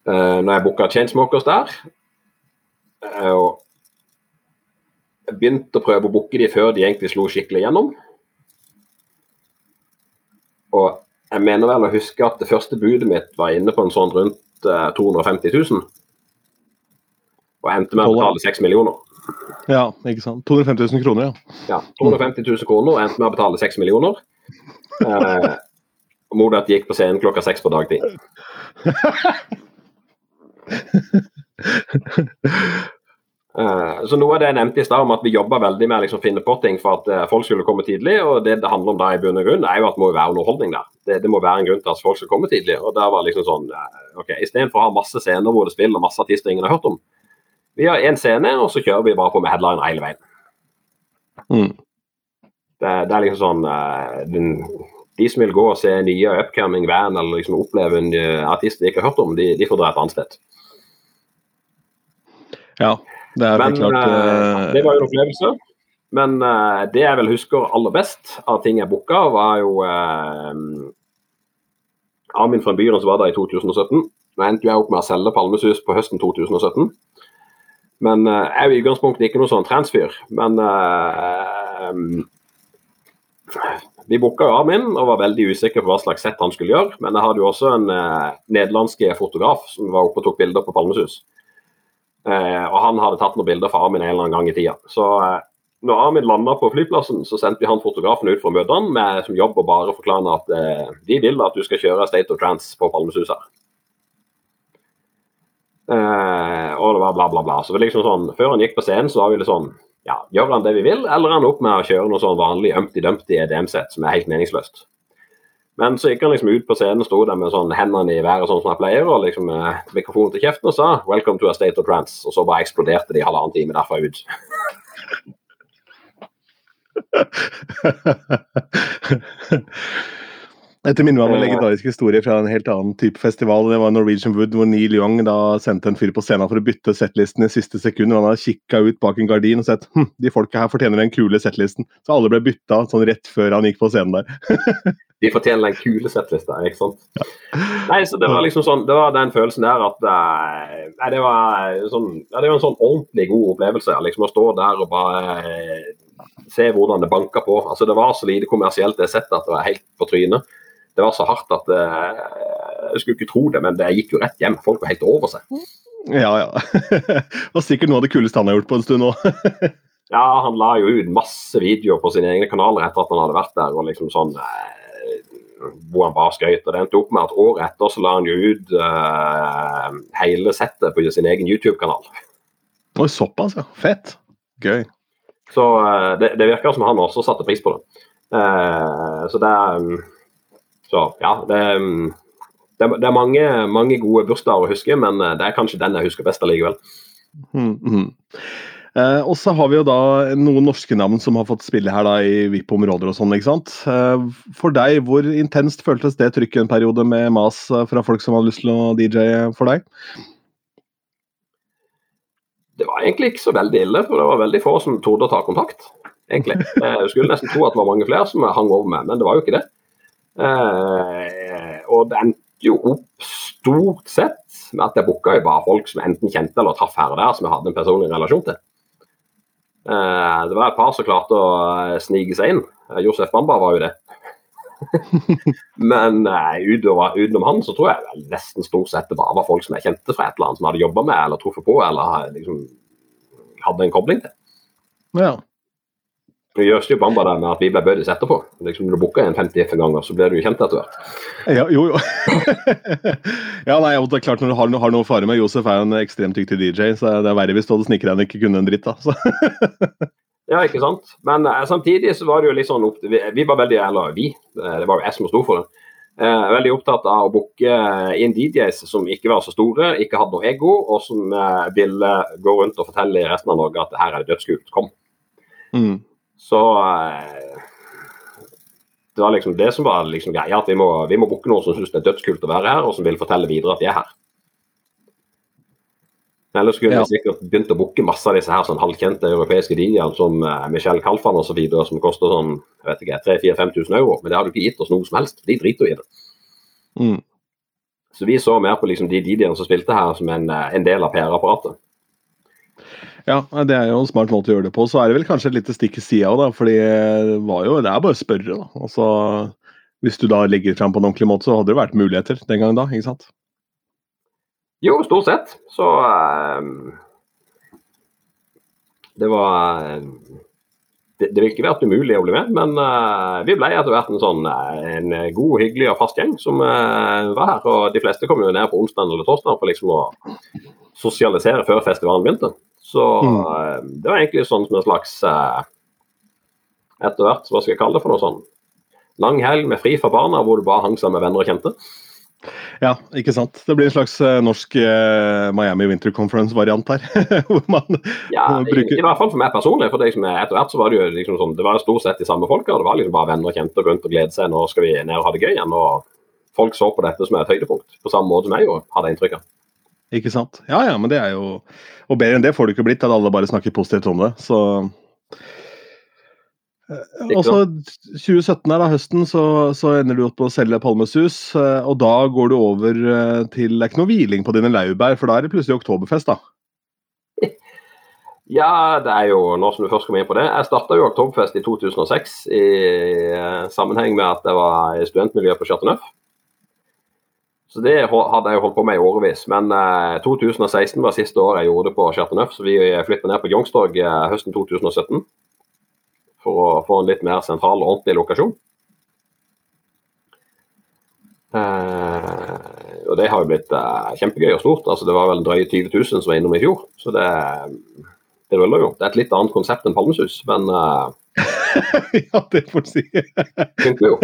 eh, Når jeg booka Chainsmokers der eh, og Jeg begynte å prøve å booke de før de egentlig slo skikkelig gjennom. Og jeg mener vel å huske at det første budet mitt var inne på en sånn rundt eh, 250 000. Og endte med å betale 6 millioner. Ja, ikke sant. 250 000 kroner, ja. Ja, 250 000 kroner og endte med å betale 6 millioner. Eh, og mot at de gikk på scenen klokka seks på dagtid. (laughs) Eh, så Noe av det jeg nevnte i stad om at vi jobba veldig med å liksom finne på ting for at eh, folk skulle komme tidlig. og Det det handler om da i bunn og grunn er jo at det må være underholdning der. Det, det, må være en grunn til at folk skal komme tidlig. og der var liksom sånn, eh, ok, Istedenfor å ha masse scener hvor det spiller masse artister ingen har hørt om. Vi har én scene, og så kjører vi bare på med headline hele veien. Mm. Det, det, er liksom sånn den, De som vil gå og se nye upcoming van eller liksom oppleve en artist de ikke har hørt om, de, de får dra et annet sted. Ja, det er Men klart uh, det var jo en opplevelse. Men uh, det jeg vel husker aller best av ting jeg booka, var jo uh, Armin fra Byren som var der i 2017. Nå endte jeg opp med å selge Palmesus på høsten 2017. Men jeg er jo i utgangspunktet ikke noen sånn transfyr. Men vi booka jo Armin og var veldig usikre på hva slags sett han skulle gjøre. Men jeg hadde jo også en nederlandsk fotograf som var oppe og tok bilder på Palmesus. Eh, og han hadde tatt noen bilder for Armin en eller annen gang i tida. Så eh, når Armin landa på flyplassen, så sendte vi han fotografen ut for å møte han med som jobb å bare forklare at eh, de vil at du skal kjøre State of Trance på Palmesus her. Eh, og det var bla, bla, bla. Så liksom sånn, Før han gikk på scenen, så var vi litt sånn ja, Gjør han det vi vil, eller er han opp med å kjøre noe sånn vanlig Umpty-Dumpty EDM-sett som er helt meningsløst? Men så gikk han liksom ut på scenen og sto der med sånn hendene i været sånn som han pleier, og liksom eh, mikrofonen til kjeften og sa 'Welcome to a state of trance'. Og så bare eksploderte de halvannen time derfra ut. (laughs) Dette minner meg om en legendarisk historie fra en helt annen type festival. Det var Norwegian Wood, hvor Neil Young da sendte en fyr på scenen for å bytte settlisten i siste sekund. Han hadde kikka ut bak en gardin og sett hm, de folka her fortjener den kule settlisten. Så alle ble bytta sånn rett før han gikk på scenen der. (laughs) de fortjener den kule settlista, ikke sant. Ja. Nei, så det var liksom sånn, det var den følelsen der at uh, Nei, det var sånn, ja, det var en sånn ordentlig god opplevelse. liksom Å stå der og bare uh, se hvordan det banka på. Altså Det var så lite kommersielt det settet at det var helt på trynet det var så hardt at uh, jeg skulle ikke tro det, men det gikk jo rett hjem. Folk var helt over seg. Ja, ja. (laughs) det var sikkert noe av det kuleste han har gjort på en stund nå. (laughs) ja, han la jo ut masse videoer på sine egne kanaler etter at han hadde vært der. og liksom sånn uh, hvor han bare skøyt. Og det endte opp med at året etter så la han jo ut uh, hele settet på sin egen YouTube-kanal. Såpass, ja. Fett. Gøy. Så det, det virker som han også satte pris på det. så det um, så ja, det, det, det er mange, mange, gode bursdager å huske, men eh, det er kanskje den jeg husker best allikevel. Mm, mm. Eh, og så har vi jo da noen norske navn som har fått spille her da i VIP-områder og sånn, ikke sant. Eh, for deg, hvor intenst føltes det trykket en periode med mas eh, fra folk som hadde lyst til å DJ for deg? Det var egentlig ikke så veldig ille, for det var veldig få som torde å ta kontakt. egentlig. Jeg skulle nesten tro at det var mange flere som hang over med, men det var jo ikke det. Eh, og det endte jo opp stort sett med at jeg booka bare folk som enten kjente eller traff her og der, som jeg hadde en personlig relasjon til. Eh, det var et par som klarte å eh, snike seg inn. Josef Bamba var jo det. (laughs) Men utover, utenom han så tror jeg nesten stort sett det bare var folk som jeg kjente fra et eller annet som hadde jobba med eller truffet på eller liksom hadde en kobling til. Ja. Nå gjøres jo Bamba der med at vi ble buddies etterpå. Liksom Når du booker en 50 ganger, så blir du kjent etter hvert. Ja, jo, jo. (laughs) ja, nei, det er klart Når du har, har noe fare med Josef er jo en ekstremt dyktig DJ, så det er verre hvis du hadde snikra og ikke kunne en dritt. da. (laughs) ja, ikke sant. Men eh, samtidig så var det jo litt sånn opp, vi, vi, var veldig, eller vi, eh, det var jo jeg som sto for det. Eh, veldig opptatt av å booke inn DJs som ikke var så store, ikke hadde noe ego, og som eh, ville gå rundt og fortelle i resten av Norge at her er det dødskult. Kom. Mm. Så eh, det var liksom det som var liksom greia, at vi må, vi må booke noen som syns det er dødskult å være her, og som vil fortelle videre at de er her. Ellers kunne ja. vi sikkert begynt å booke masse av disse her sånn halvkjente europeiske DJ'er som uh, Michelle Kalfan osv., som koster sånn jeg vet ikke, 3000-5000 euro. Men det hadde ikke gitt oss noe som helst. De driter jo i det. Mm. Så vi så mer på liksom de DJ'ene som spilte her som en, eh, en del av PR-apparatet. Ja, det er jo en smart måte å gjøre det på. Så er det vel kanskje et lite stikk i sida òg, da. Fordi det jo Det er bare å spørre, da. Altså, Hvis du da legger fram på en ordentlig måte, så hadde det vært muligheter den gangen da, ikke sant? Jo, stort sett. Så um, Det var um, det, det vil ikke være umulig å bli med, men uh, vi ble etter hvert en sånn eh, en god, hyggelig og fast gjeng som uh, var her. Og de fleste kom jo ned på onsdag eller torsdag for liksom å sosialisere før festivalen begynte. Så Mm. eh, det var egentlig sånn som en slags eh, Etter hvert, hva skal jeg kalle det for noe sånn? Lang helg med fri for barna, hvor du bare hang sammen med venner og kjente. Ja, ikke sant. Det blir en slags eh, norsk Miami Winter Conference-variant her. (laughs) hvor man Ja, Man i, bruker- i hvert fall for meg personlig. for liksom, Etter hvert så var det jo liksom sånn, det var stort sett de samme folka. Det var liksom bare venner og kjente rundt og glede seg. Nå skal vi ned og ha det gøy igjen. og Folk så på dette som et høydepunkt, på samme måte som jeg jo hadde inntrykk av. Ikke sant. Ja ja, men det er jo Og bedre enn det får det ikke blitt, at alle bare snakker positivt om det. Så Og så 2017 er da høsten, så, så ender du opp med å selge Palmesus. eh, Og da går du over eh, til Det er ikke noe hviling på dine laurbær, for da er det plutselig oktoberfest, da. (laughs) Ja, det er jo nå som du først kom inn på det. Jeg starta jo Oktoberfest i 2006 i eh, sammenheng med at jeg var i studentmiljøet på Chateau Neuf. Så det hadde jeg holdt på med i årevis. Men eh, 2016 var siste året jeg gjorde det på Chateauneuf, så vi flytta ned på Youngstorg eh, høsten 2017 for å få en litt mer sentral og ordentlig lokasjon. Eh, og det har jo blitt eh, kjempegøy og stort. altså Det var vel drøye 20 000 som var innom i fjor. Så det, det ruller jo. Det er et litt annet konsept enn Palmesus, men (laughs) ja, det får du si. funker jo.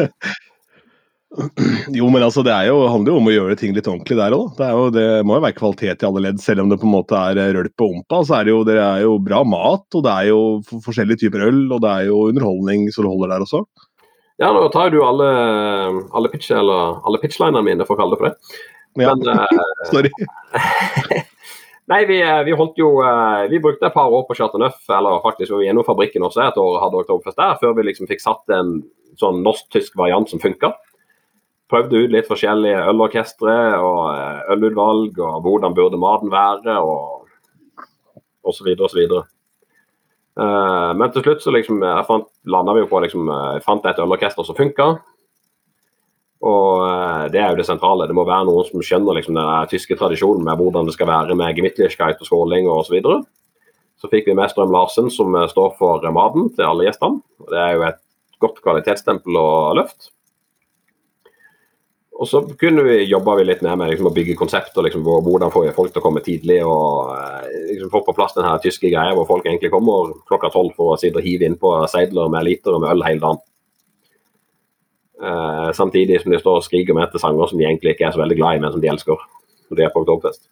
(clears throat) Jo, men altså, det er jo, handler jo om å gjøre ting litt ordentlig der òg. Det, det må jo være kvalitet i alle ledd, selv om det på en måte er eh, rølp og ompa. Så er det jo, det er jo bra mat, og det er jo forskjellige typer øl, og det er jo underholdning så det holder der også. Ja, nå tar du alle, alle, pitch, eller, alle pitchlinene mine, for å kalle det for det. Ja, Men eh, (laughs) sorry. (laughs) nei, vi, eh, vi holdt jo Vi brukte et par år på Chateau Neuf, eller faktisk vi gjennom fabrikken også et år hadde Oktoberfest der, før vi liksom fikk satt en sånn norsk-tysk variant som funka. Prøvde ut litt forskjellige ølorkestre og eh, ølutvalg, og hvordan burde maten være, og, osv. så så videre. Eh, men til slutt så liksom, jeg fant, vi jo på liksom, eh, jeg fant et ølorkester som funka. Og uh, det er jo det sentrale. Det må være noen som skjønner liksom, den tyske tradisjonen med hvordan det skal være med gemütlichkeit og skåling og Så, videre. så fikk vi med Strøm Larsen, som står for maten til alle gjestene. Det er jo et godt kvalitetsstempel og løft. Og så kunne vi jobba litt mer med liksom, å bygge konsept og liksom, hvordan får vi folk til å komme tidlig og eh, liksom, få på plass den tyske greia hvor folk egentlig kommer klokka tolv for å sitte og hive innpå seidler med liter med øl hele dagen. Eh, samtidig som de står og skriker med etter sanger som de egentlig ikke er så veldig glad i, men som de elsker. Og det er på Oktoberfest.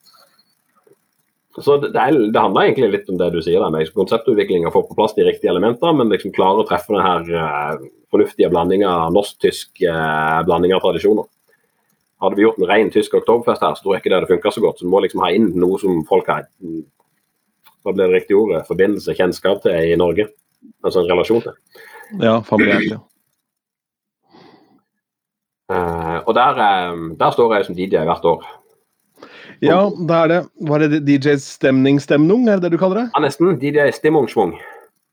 Så det, det, det handler egentlig litt om det du sier der, med liksom, konseptutvikling og få på plass de riktige elementene, men liksom klare å treffe den her eh, fornuftige blandinga norsk-tysk eh, blanding av tradisjoner. Hadde vi gjort en ren tysk oktoberfest her, så tror jeg ikke det hadde funka så godt. Så du må liksom ha inn noe som folk har hva blir det riktige ordet, forbindelse, kjennskap til i Norge. Altså en relasjon til. Ja, familiært. Ja. Uh, og der, eh, der står jeg som DJ hvert år. ja, da er det Var det DJs stemningsstemnung, er det det du kaller det? Ja, nesten. DJ Stimmungsschwung.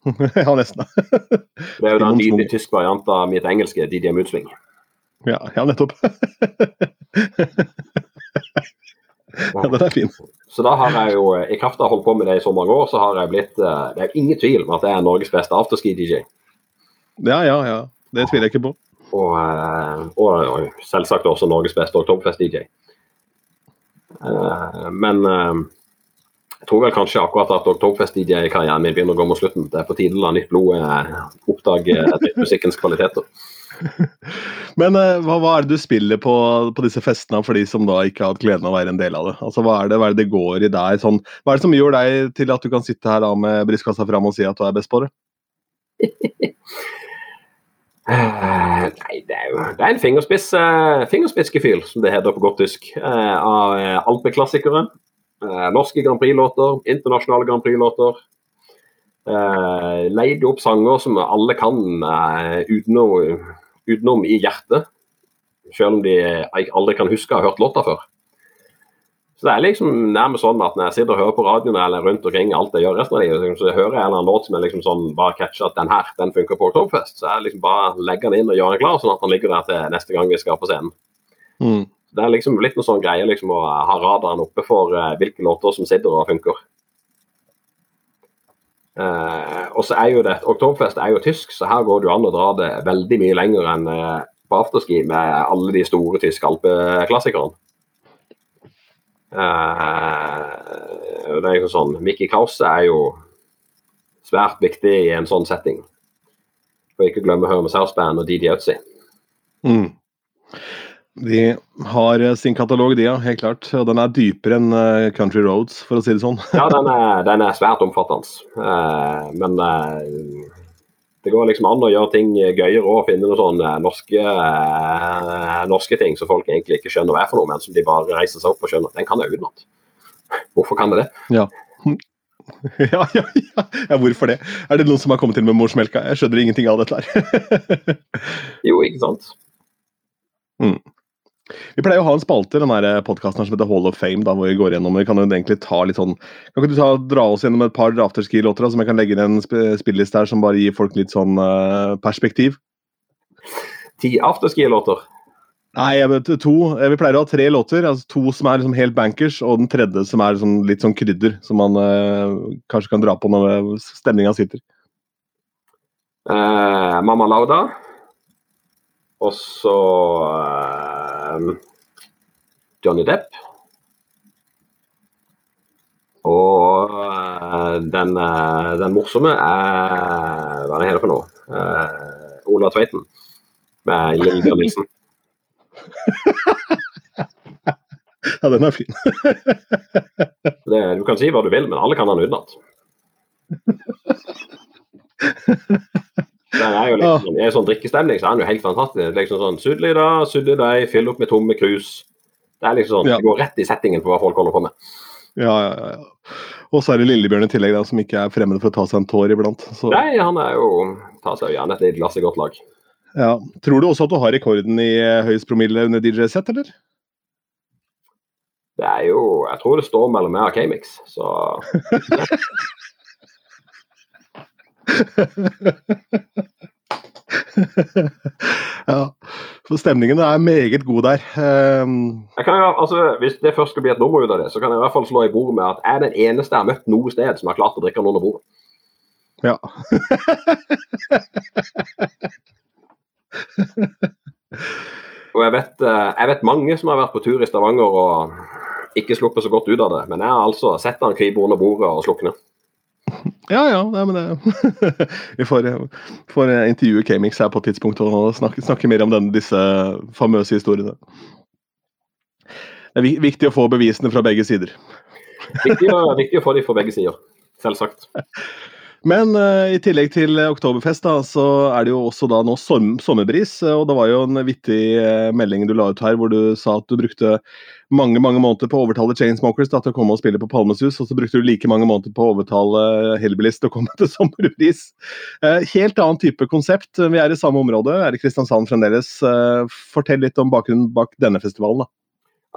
(laughs) ja, nesten. Det er jo da en Stimmungsschwung. nydelig tysk variant av mitt engelske DJ Moodswing. Ja, ja, nettopp. (laughs) ja, den er fin. Så da har jeg jo, eh, i kraft av å holde på med det i så mange år, så har jeg blitt eh, Det er ingen tvil om at jeg er Norges beste afterski-DJ. Ja, ja, ja. Det tviler jeg ikke på. Og, eh, og, og selvsagt også Norges beste Oktoberfest-DJ. Men jeg tror vel kanskje akkurat at Oktoberfest-DJ-karrieren min begynner å gå mot slutten. Det er på tide å la nytt blod oppdage (laughs) musikkens kvaliteter. Men eh, hva, hva er det du spiller på, på disse festene for de som da ikke har hatt gleden av å være en del av det? Altså, hva er det, hva er det det går i der? Sånn, hva er det som gjør deg til at du kan sitte her da med brystkassa fram og si at du er best på det? Uh, Nei, det er jo det er en fingerspiss, uh, fingerspissgefühl, som det heter på godt tysk, Uh, av alpeklassikere. eh, norske Grand Prix-låter, internasjonale Grand Prix-låter. Leide opp sanger som alle kan uten utenom, utenom i hjertet. Selv om de aldri kan huske å ha hørt låta før. Så det er liksom nærmest sånn at når jeg sitter og hører på radioen eller rundt omkring alt jeg gjør resten av livet, så hører jeg en eller annen låt som er liksom sånn bare catcher at den her, den funker på Oktoberfest. Så jeg liksom bare legger den inn og gjør den klar, sånn at den ligger der til neste gang vi skal på scenen. Mm. Det er liksom litt noe sånn greie liksom å ha radaren oppe for uh, hvilke låter som sitter og funker. Uh, og så er jo det, Oktoberfest er jo tysk, så her går det jo an å dra det veldig mye lenger enn eh, på afterski med alle de store tyske alpeklassikerne. Eh, det er jo sånn, Mickey Krause er jo svært viktig i en sånn setting. For ikke glemme Hermes House Band og Didi Ötzi. Mm. De har eh, sin katalog, de, ja. Helt klart. Og den er dypere enn uh, Country Roads, for å si det sånn. ja, den er, den er svært omfattende. Uh, men det går liksom an å gjøre ting gøyere og finne noen sånne norske, norske ting som folk egentlig ikke skjønner hva er for noe, men som de bare reiser seg opp og skjønner. at Den kan jeg utenat. Hvorfor kan jeg det? Ja. (laughs) Ja, ja, ja, ja. Hvorfor det? Er det noen som har kommet til med morsmelka? Jeg skjønner ingenting av dette her. (laughs) jo, ikke sant. Mm. Vi pleier å ha en spalte i denne podkasten som heter Hall of Fame, da, hvor vi går gjennom Vi kan jo egentlig ta litt sånn Kan ikke du ta, dra oss gjennom et par afterski-låter som jeg kan legge inn en sp spilleliste her som bare gir folk litt sånn uh, perspektiv? Ti afterski-låter? Nei, jeg vet, to. Vi pleier å ha tre låter. altså To som er liksom helt bankers, og den tredje som er liksom litt sånn krydder. Som man uh, kanskje kan dra på når stemninga sitter. Uh, Mamma Lauda. Og så uh, Johnny Depp. Og den, den, morsomme er Hva er det hele for noe? Ola Tveiten med Lill Bjørnisen. (laughs) ja, den er fin. (laughs) det, du kan si hva du vil, men alle kan den utenat. (laughs) Den er jo liksom, I en sånn drikkestemning så er den jo helt fantastisk. Liksom sånn, Sudle i dag, sudle deg, fyll opp med tomme krus. Det er liksom sånn, det går rett i settingen på hva folk holder på med. Ja, ja, ja. Og så er det Lillebjørn i tillegg, da, som ikke er fremmed for å ta seg en tår iblant. Så. Nei, han er jo tar seg jo gjerne et glass i godt lag. Ja. Tror du også at du har rekorden i eh, høyest promille under DJ-sett, eller? Det er jo Jeg tror det står mellom meg og K-Mix, så (laughs) (laughs) ja, for stemningen er meget god der. Um... Jo, altså, hvis det først skal bli et nummer ut av det, så kan jeg i hvert fall slå i bordet med at jeg er den eneste jeg har møtt noe sted som har klart å drikke den under bordet. Ja. (laughs) og jeg vet, eh, jeg vet, mange som har vært på tur i Stavanger og ikke sluppet så godt ut av det, men jeg har altså sett han krype under bordet og slukne. Ja, ja. Nei, men det (laughs) Vi får, får intervjue K-Mix her på et tidspunkt og snakke, snakke mer om den, disse famøse historiene. Det er viktig å få bevisene fra begge sider. Viktig, viktig å få dem fra begge sider, selvsagt. Men uh, i tillegg til Oktoberfest, da, så er det jo også da nå som, sommerbris. Og det var jo en vittig uh, melding du la ut her hvor du sa at du brukte mange mange måneder på å overtale Chainsmokers da, til å komme og spille på Palmesus, og så brukte du like mange måneder på å overtale Hellbillies til å komme (laughs) til sommerpris. Uh, helt annen type konsept. Vi er i samme område, er i Kristiansand fremdeles. fortell litt om bakgrunnen bak denne festivalen. da.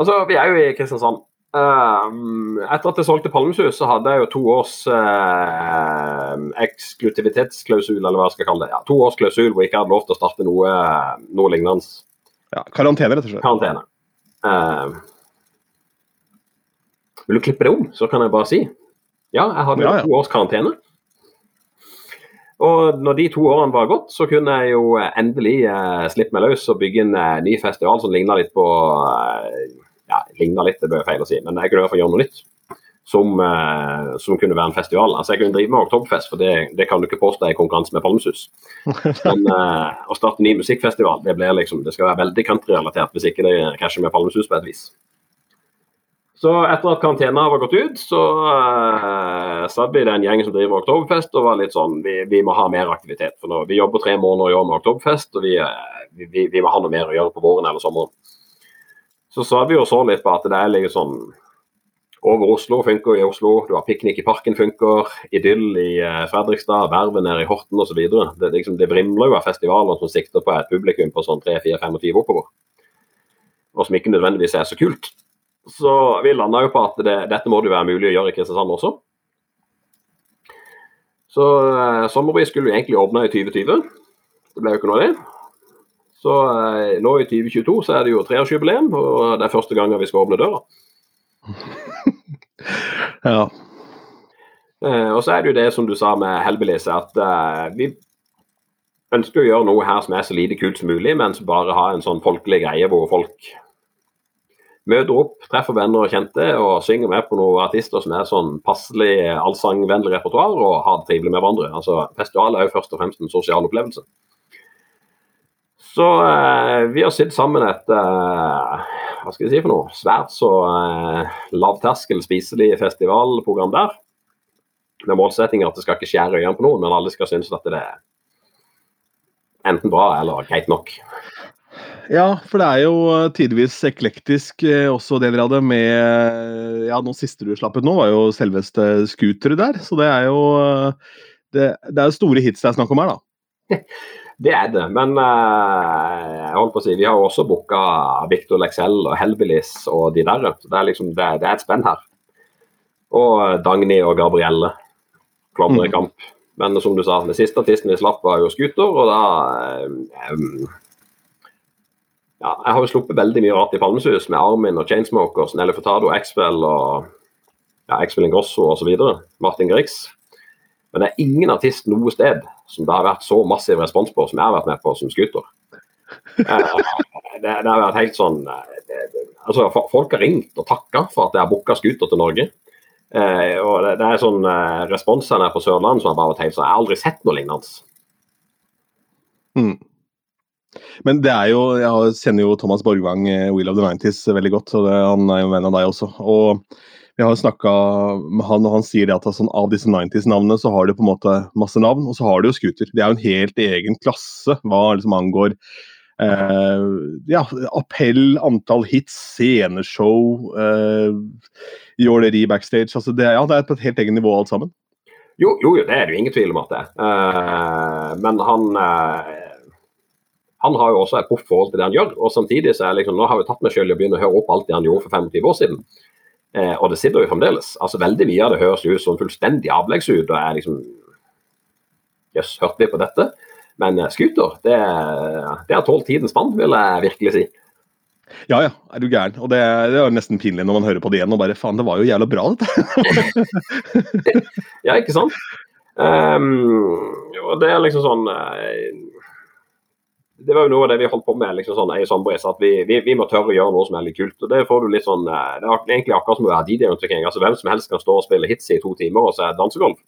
Altså, Vi er jo i Kristiansand. Um, etter at jeg solgte Palmesus, så hadde jeg jo to års uh, eksklusivitetsklausul, eller hva jeg skal kalle det. Ja, to års klausul hvor jeg ikke hadde lov til å starte noe, noe lignende. Ja, Karantene, rett og slett. Karantene. Uh, vil du klippe det om, så kan jeg bare si ja, jeg hadde ja, ja. to års karantene. Og når de to årene var gått, så kunne jeg jo endelig eh, slippe meg løs og bygge en eh, ny festival som ligna litt på eh, ja, ligna litt, det blir feil å si, men jeg kunne i hvert fall gjøre noe nytt. Som, eh, som, kunne være en festival. Altså Jeg kunne drive med Oktoberfest, for det, det kan du ikke påstå i konkurranse med Palmesus. (laughs) Men eh, å starte en ny musikkfestival, det blir liksom, det skal være veldig countryrelatert hvis ikke det krasjer med Palmesus på et vis. Så etter at karantena var gått ut, så uh, satt vi den gjengen som driver Oktoberfest og var litt sånn Vi, vi må ha mer aktivitet. For nå, vi jobber tre måneder i år med Oktoberfest, og vi, uh, vi, vi, må ha noe mer å gjøre på våren eller sommeren. Så sa vi jo så litt på at det er litt sånn over Oslo funker i Oslo, du har Piknik i parken funker, Idyll i eh, Fredrikstad, Vervet nede i Horten osv. Det, liksom, det vrimler jo av festivaler som sikter på et publikum på sånn 3-4-25 oppover. Og som ikke nødvendigvis er så kult. Så vi landa jo på at det, dette må det være mulig å gjøre i Kristiansand også. Så eh, Sommerbris skulle jo egentlig åpne i 2020. Det ble jo ikke noe av det. Så eh, nå i 2022 så er det jo treårsjubileum, og det er første gangen vi skal åpne døra. (laughs) Ja. Eh, og så er det jo det som du sa med Hellbillies, at eh, vi ønsker å gjøre noe her som er så lite kult som mulig, men som bare har en sånn folkelig greie hvor folk møter opp, treffer venner og kjente og synger med på noen artister som er sånn passelig allsangvennlig repertoar og har det trivelig med hverandre. Altså, Festival er jo først og fremst en sosial opplevelse. Så eh, vi har sittet sammen et eh, hva skal jeg si for noe, svært så eh, lavterskel spiselig festivalprogram der. Med målsetting at det skal ikke skjære øynene på noen, men alle skal synes at det er enten bra eller greit nok. Ja, for det er jo eh, tidvis eklektisk eh, også deler av det med Ja, noe siste du slapp ut nå, var jo selveste Scooter der. Så det er jo eh, Det, det er jo store hits det er snakk om her, da. (laughs) Det er det, men eh, jeg holdt på å si, vi har jo også booka Victor Lexell og Hellbillies og de der. Så det er liksom, det, det er et spenn her. Og Dagny og Gabrielle. Klovner i kamp. Men som du sa, den siste artisten vi slapp var jo Scooter, og da eh, em, ja, Jeg har jo sluppet veldig mye rart i Palmesus med Armin og Chainsmokers, Nelly Furtado, Axwell og ja, Axwell Ingrosso osv. Martin Grix. Men det er ingen artist noe sted som det har vært så massiv respons på som jeg har vært med på som Scooter. Eh, det, det har vært helt sånn eh, det, det, altså Folk har ringt og takka for at jeg har booka Scooter til Norge. Eh, og det, er sånn eh, her på Sørlandet som har bare vært helt sånn Jeg har aldri sett noe lignende. Mm. Men det er jo, jeg kjenner jo Thomas Borgvang, Will Wheel of the Nineties, veldig godt. og det, han er jo en venn av deg også. Og vi har snakka med han, og han sier at altså, av disse 90s-navnene så har du på en måte masse navn, og så har du jo Scooter. Det er jo en helt egen klasse hva liksom angår eh, ja, appell, antall hits, sceneshow, eh, jåleri backstage. Altså det, ja, det er på et helt eget nivå alt sammen. Jo, jo, det er det jo ingen tvil om at det er. Uh, men han eh, han har jo også et proft forhold til det han gjør. og samtidig så er liksom, Nå har vi tatt meg selv i å begynne å høre opp alt det han gjorde for 25 år siden. Eh, og det sitter jo fremdeles. altså Veldig mye av det høres ut som fullstendig avleggs ut. og er liksom Jøss, hørte vi på dette? Men eh, Scooter, det, det har tålt tidens vann, vil jeg virkelig si. Ja ja, er du gæren. Og det, det er jo nesten pinlig når man hører på det igjen og bare faen, det var jo jævla bra, dette. (laughs) Ja, ikke sant? Um, og det er liksom sånn eh, Det var jo noe av det vi holdt på med liksom sånn, i Sommerbris, at vi, vi, vi må tørre å gjøre noe som er litt kult. og Det får du litt sånn, eh, det er egentlig akkurat som å være DJ-utvikling. altså Hvem som helst kan stå og spille hits i to timer, og så er det dansegolv.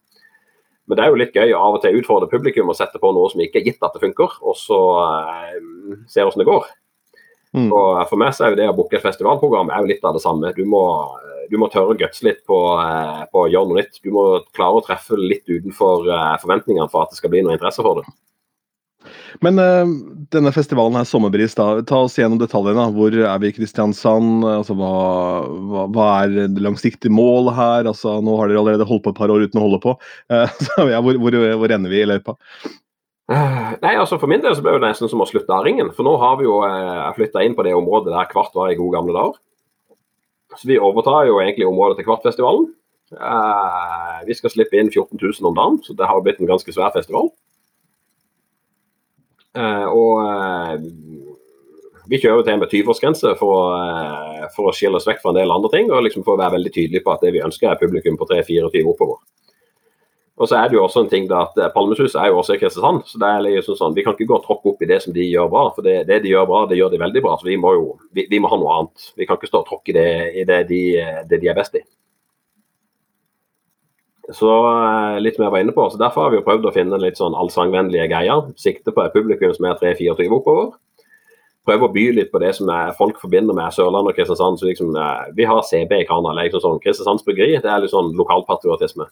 Men det er jo litt gøy å av og til utfordre publikum og sette på noe som ikke er gitt at det funker, og så eh, se hvordan det går. Mm. Og For meg så er jo det å booke et festivalprogram er jo litt av det samme. Du må, du må tørre å gutse litt på, eh, på å gjøre noe nytt. Du må klare å treffe litt utenfor eh, forventningene for at det skal bli noe interesse for det. Men uh, denne festivalen her, Sommerbris, da, ta oss gjennom detaljene. Hvor er vi i Kristiansand? Altså, hva, hva, hva er det langsiktige målet her? Altså, nå har dere allerede holdt på et par år uten å holde på. Uh, (laughs) så, ja, hvor, hvor, hvor ender vi i løypa? Eh, Nei, altså For min del så ble det nesten som å slutte av ringen. For nå har vi jo eh, flytta inn på det området der Kvart var i gode gamle dager. Så vi overtar jo egentlig området til Kvartfestivalen. Vi skal slippe inn 14 000 om dagen, så det har blitt en ganske svær festival. Eh, og eh, vi kjører jo til med 20-årsgrense for, eh, for å skille oss vekk fra en del andre ting, og liksom for å være veldig tydelig på at det vi ønsker er publikum på 3-24 oppover. Og så er det jo også en ting da at Palmesus er jo også i Kristiansand, så det er liksom sånn, vi kan ikke gå og tråkke opp i det som de gjør bra. For det, det de gjør bra, det gjør de veldig bra. Så vi må jo vi, vi må ha noe annet. Vi kan ikke stå og tråkke i det, det, de, det de er best i. Så eh, litt jeg var inne på, så Derfor har vi jo prøvd å finne litt sånn allsangvennlige greier. Sikte på et publikum som er 3-24 oppover. Prøve å by litt på det som er, folk forbinder med Sørlandet og Kristiansand. så liksom, eh, Vi har CB i eller liksom sånn, Kristiansands Bryggeri. Det er litt sånn lokalpatriotisme.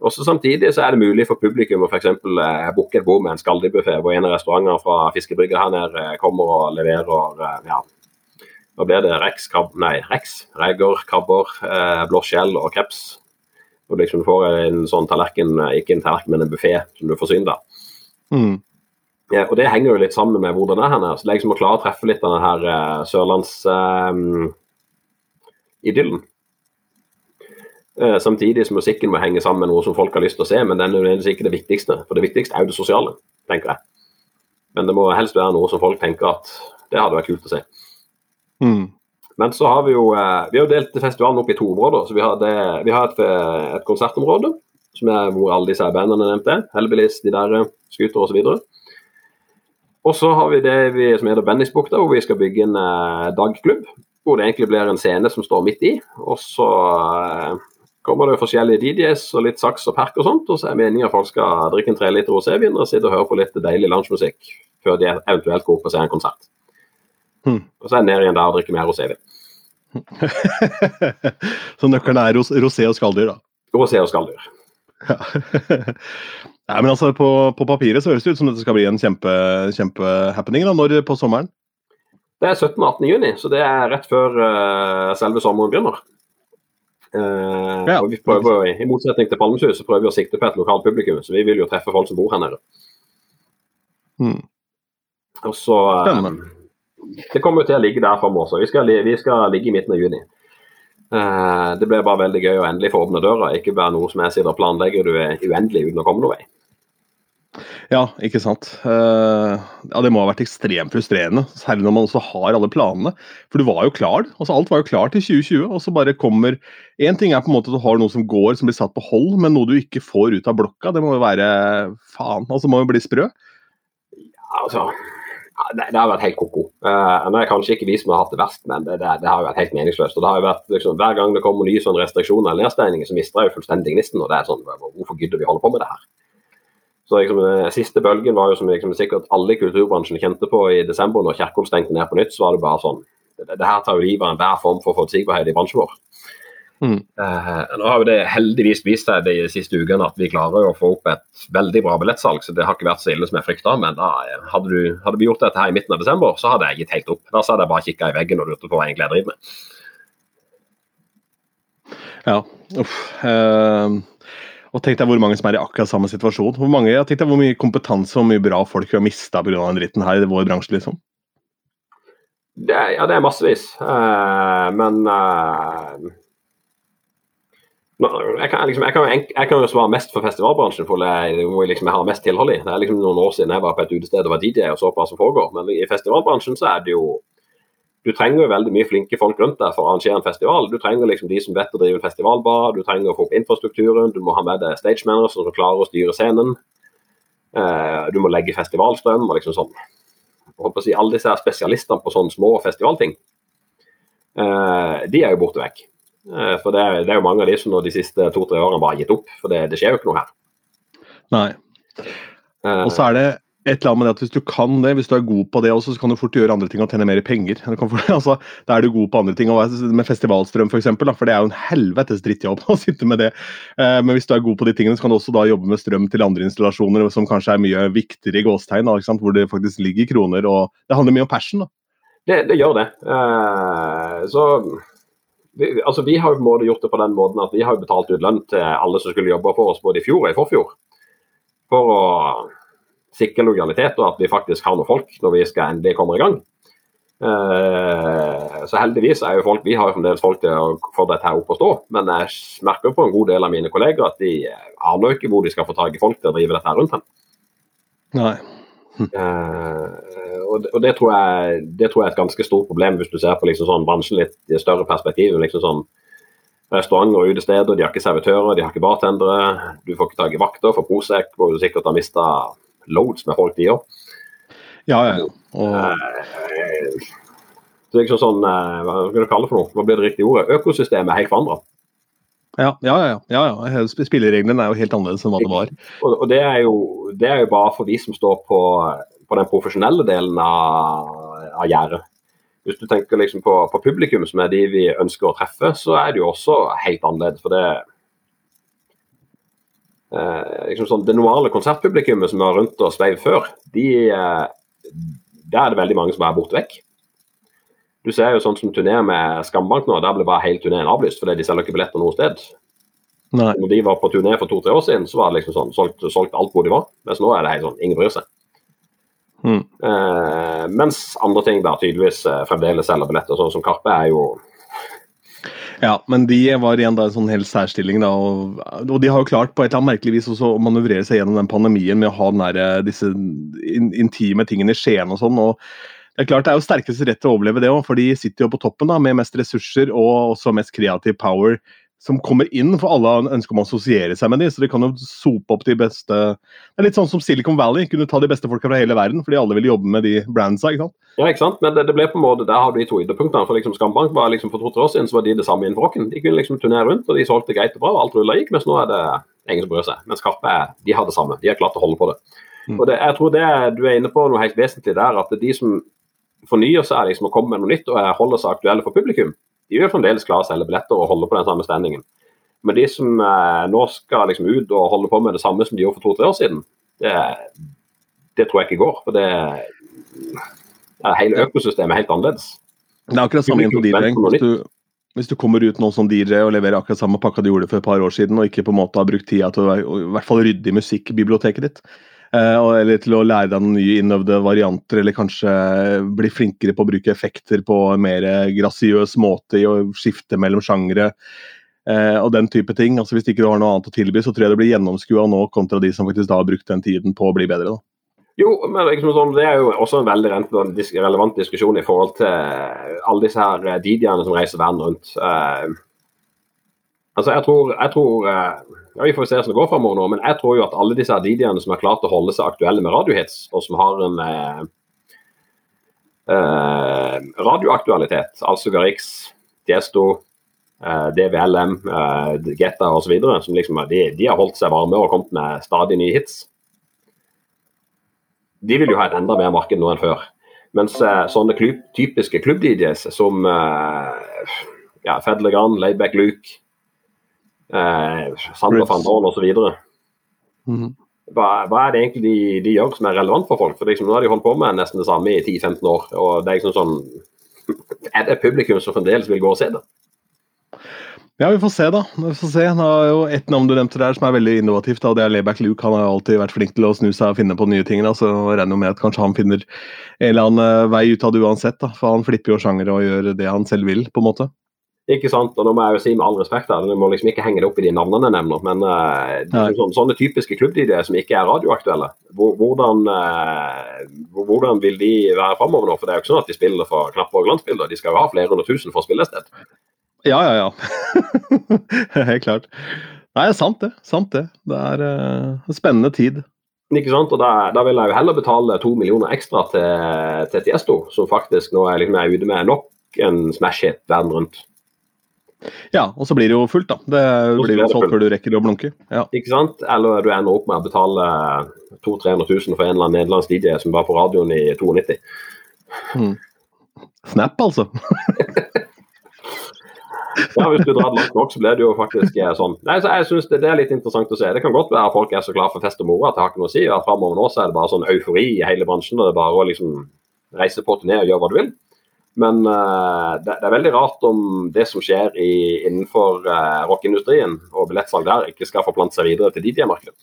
Også Samtidig så er det mulig for publikum å f.eks. Eh, booke et bord med en skalldyrbufé, hvor en av restaurantene fra fiskebrygga her nede eh, kommer og leverer eh, ja, da blir det, rex, krab, nei, rex, reker, krabber, eh, blåskjell og kreps. Og liksom Du får en sånn tallerken, eh, ikke en tallerken, men en buffé som du forsyner deg. Mm. Ja, og Det henger jo litt sammen med hvordan det er. her. Så det er liksom å klare å treffe litt av den her uh, sørlands... Uh, idyllen. Eh, samtidig som musikken må henge sammen med noe som folk har lyst til å se, men den er nødvendigvis ikke det viktigste. For det viktigste er jo det sosiale, tenker jeg. Men det må helst være noe som folk tenker at det hadde vært kult å se. Mm. Men så har vi jo eh, vi har jo delt festivalen opp i to områder. så Vi har, det, vi har et, eh, et konsertområde som er hvor alle disse bandene nevnte. Hellbillies, De der, Scooter osv. Og så har vi det vi, som heter Bennisbukta, hvor vi skal bygge en eh, dagklubb. Hvor det egentlig blir en scene som står midt i. Og så eh, kommer det forskjellige DJs og litt saks og perk og sånt. Og så er meningen at folk skal drikke en treliter rosévin og sitte og høre på litt deilig lunsjmusikk før de eventuelt går opp og ser en konsert. Hmm. Og så er det ned igjen der og drikker mer rosévin. (laughs) så nøkkelen er ros rosé og skalldyr, da. Rosé og skalldyr. Ja. (laughs) Nei, men altså, på, på, papiret så høres det ut som dette skal bli en kjempe, kjempehappening. Når på sommeren? Det er 17.-18. juni, så det er rett før uh, selve sommeren begynner. Uh, ja. og vi prøver, I motsetning til Palmesus så prøver vi å sikte på et lokalt publikum, så vi vil jo treffe folk som bor her nede. Mm. Og så uh, Det kommer til å ligge der for også. Vi skal, vi skal ligge i midten av juni. Uh, det blir bare veldig gøy å endelig få åpne døra, ikke bare noe som jeg sitter og planlegger du er uendelig uten å komme noen vei. Ja, ikke sant. Uh, ja, Det må ha vært ekstremt frustrerende, særlig når man også har alle planene. For du var jo klar. altså Alt var jo klart til 2020, og så bare kommer Én ting er på en måte at du har noe som går, som blir satt på hold, men noe du ikke får ut av blokka, det må jo være faen. altså Må jo bli sprø. Ja, altså det, det, har vært helt ko-ko. Uh, det er kanskje ikke vi som har hatt det verst, men det, det, det har vært helt meningsløst. og det har vært liksom, Hver gang det kommer nye sånne restriksjoner eller nedstengninger, så mister jeg fullstendig gnisten. og det er sånn, Hvorfor gidder vi holde på med det her? Så liksom, den Siste bølgen var jo som liksom, sikkert alle i kulturbransjen kjente på i desember, når Kjerkol stengte ned på nytt. Så var det bare sånn Det, det her tar jo livet av enhver form for forutsigbarhet i bransjen vår. Mm. Uh, nå har jo det heldigvis vist seg de siste ukene at vi klarer å få opp et veldig bra billettsalg, så det har ikke vært så ille som jeg frykta. Men da, eh, hadde, du, hadde, vi gjort dette her i midten av desember, så hadde jeg gitt helt opp. Da hadde jeg bare kikka i veggen og lurte på hva jeg egentlig driver med. Ja, uff. Uh, og tenk deg hvor mange som er i akkurat samme situasjon. Hvor mange, jeg tenk deg hvor mye kompetanse og mye bra folk vi har mista pga. den dritten her i vår bransje, liksom. Det, ja, det er massevis. Uh, men jeg kan, liksom, jeg, kan, jeg kan, jo svare mest for festivalbransjen, for det jeg, liksom, jeg har mest tilhold i. Det er liksom noen år siden jeg var på et utested og var DJ og så på hva som foregår. Men i festivalbransjen så er det jo Du trenger jo veldig mye flinke folk rundt deg for å arrangere en festival. Du trenger liksom de som vet å drive en festivalbar, du trenger å få opp infrastrukturen, du må ha med deg stagemanagere som klarer å styre scenen. Eh, du må legge festivalstrøm og liksom sånn. Jeg å si, Alle disse spesialistene på sånne små festivalting, eh, de er jo borte vekk. Eh, for det det er, jo mange av de som nå de siste to-tre årene bare har gitt opp, for det, det, skjer jo ikke noe her. Nei. Eh. Og så er det et eller annet med det at Hvis du kan det, hvis du er god på det også, så kan du fort gjøre andre ting og tjene mer penger. For, (laughs) altså, da er du god på andre ting. Med festivalstrøm f.eks., for, for det er jo en helvetes drittjobb (laughs) å sitte med det. Eh, men hvis du er god på de tingene, så kan du også da jobbe med strøm til andre installasjoner som kanskje er mye viktigere i gåstegn, hvor det faktisk ligger kroner. og Det handler mye om passion. da. Det, det gjør det. så vi, altså vi har jo gjort det på den måten at vi har betalt ut lønn til alle som skulle jobbe for oss både i fjor og i forfjor. For å sikre lojalitet og at vi faktisk har noen folk når vi skal endelig komme i gang. Uh, så heldigvis er jo folk, Vi har jo fremdeles folk til å få dette her opp og stå, men jeg merker på en god del av mine kolleger at de aner ikke hvor de skal få tak i folk til å drive dette her rundt hen. Nei. Uh, og, det, og det, tror jeg, det, tror jeg, er et ganske stort problem hvis du ser på liksom sånn bransjen litt i større perspektiv. liksom sånn Restauranter og utesteder, de har ikke servitører, de har ikke bartendere. Du får ikke tak i vakter for Prosec, hvor du sikkert har mista loads med folk, de òg. Ja, ja, ja. Og... Uh, så liksom sånn, uh, Hva skal du kalle det for noe? Hva blir det riktige ordet? Økosystemet er helt forandra. Ja, ja, ja, ja, ja. Spillereglene er jo helt annerledes enn hva det var. Og, det, er jo, det, er jo, bare for de som står på, på den profesjonelle delen av, av gjerdet. Hvis du tenker liksom på, på, publikum, som er de vi ønsker å treffe, så er det jo også helt annerledes. For det eh, liksom sånn, Det normale konsertpublikummet som var rundt og sveiv før, de, eh, der er det veldig mange som er borte vekk. Du ser jo sånn som turné med Skambank nå, der ble bare hele turneen avlyst fordi de selger ikke billetter noe sted. Nei. Når de var på turné for to-tre år siden, så var det liksom sånn, solgt, solgt, alt hvor de var. Mens nå er det helt sånn, ingen bryr seg. Mm. Eh, mens andre ting da tydeligvis eh, fremdeles selger billetter, sånn som Karpe er jo Ja, men de var igjen da en sånn helt særstilling. da, og, og, de har jo klart på et eller annet merkelig vis også å manøvrere seg gjennom den pandemien med å ha den der, eh, disse in, intime tingene i Skien og sånn. og det er klart det er jo sterkeste rett til å overleve det òg, for de sitter jo på toppen da, med mest ressurser og også mest kreativ power som kommer inn, for alle ønsker om å assosiere seg med dem, så de kan jo sope opp de beste Det er litt sånn som Silicon Valley, kunne ta de beste folka fra hele verden, fordi alle ville jobbe med de brandsa. ikke sant? Ja, ikke sant, men det, det ble på en måte, der har du de to ytterpunktene. for liksom Skambank var liksom For to-tre år siden så var de det samme innenfor rocken. De kunne liksom turnere rundt, og de solgte greit og bra, og alt rulla gikk, mens nå er det ingen som bryr seg. Mens Karpe de har det samme. De har klart å holde på det. Mm. Og det, jeg tror det du er inne på noe helt vesentlig der, at de som fornyer seg liksom å komme med noe nytt og holder seg aktuelle for publikum, de vil fremdeles klare å selge billetter og holde på den samme standingen. Men de som eh, nå skal liksom ut og holde på med det samme som de gjorde for to-tre år siden, det, det, tror jeg ikke går. For det, er hele økosystemet er helt annerledes. Det er akkurat samme innenfor DJ. Hvis du, kommer ut nå som DJ og leverer akkurat samme pakka du gjorde for et par år siden, og ikke på en måte har brukt tida til å i hvert fall rydde i musikkbiblioteket ditt, eller til å lære deg noen nye innøvde varianter, eller kanskje bli flinkere på å bruke effekter på en mer grasiøs måte i å skifte mellom sjangere eh, og den type ting. Altså Hvis ikke du har noe annet å tilby, så tror jeg det blir gjennomskua nå kontra de som faktisk da har brukt den tiden på å bli bedre. da. Jo, men sånn, Det er jo også en veldig relevant diskusjon i forhold til alle disse her eh, DJ-ene som reiser verden rundt. Altså jeg tror, jeg tror uh, ja, Vi får se hvordan det går framover nå, men jeg tror jo at alle disse DJ-ene som har klart å holde seg aktuelle med radiohits, og som har en uh, radioaktualitet, altså Garix, Diesto, eh, DVLM, eh, Getta osv. som liksom, de, de, har holdt seg varme og kommet med stadig nye hits. De vil jo ha et enda mer marked nå enn før. Mens uh, sånne typiske klubb-DJs som eh, ja, Fedlegan, Laidback Luke, uh, Sander van Dorn osv. Mm hva, hva er det egentlig de, de, gjør som er relevant for folk? For liksom, Nå har de holdt på med nesten det samme i 10-15 år. og det Er liksom sånn, (laughs) er det publikum som fremdeles vil gå og se det? Ja, vi får se, da. Vi får se. Det er jo ett navn du nevnte der som er veldig innovativt. Da. Det er Layback Luke. Han har alltid vært flink til å snu seg og finne på nye ting. Da. Så regner med at kanskje han finner en eller annen eh, vei ut av det uansett. Da. For han flipper jo sjangere og gjør det han selv vil, på en måte. Ikke sant, og nå må jeg jo si med all respekt her, Du må liksom ikke henge det opp i de navnene jeg nevner, men uh, sånne, sånne typiske klubbidéer som ikke er radioaktuelle, hvordan, uh, hvordan vil de være framover nå? For det er jo ikke sånn at de spiller for knappe og glansbilder, de skal jo ha flere hundre tusen for å spille et sted. Ja, ja, ja. (laughs) Helt klart. Nei, det sant det. Sant det. Det er uh, en spennende tid. Ikke sant, og da, da, vil jeg jo heller betale to millioner ekstra til, til Tiesto, som faktisk nå er, liksom, er ute med nok en smash-hit verden rundt. Ja, og så blir det jo fullt, da. Det blir jo solgt før du rekker å blunke. Ja. Ikke sant? Eller du ender opp med å betale 200 000-300 000 for en eller annen nederlandsk DJ som var på radioen i 92. Mm. Snap, altså. (laughs) ja, Hvis du drar langt nok, så blir det jo faktisk eh, sånn. Nei, så jeg synes det, det, er litt interessant å se. Det kan godt være at folk er så glad for fest og moro at det har ikke noe å si. og Framover nå så er det bare sånn eufori i hele bransjen. og Det er bare å liksom reise på turné og gjøre hva du vil. Men uh, det, det, er veldig rart om det som skjer i, innenfor uh, rockeindustrien og billettsalg der, ikke skal forplante seg videre til DJ-markedet.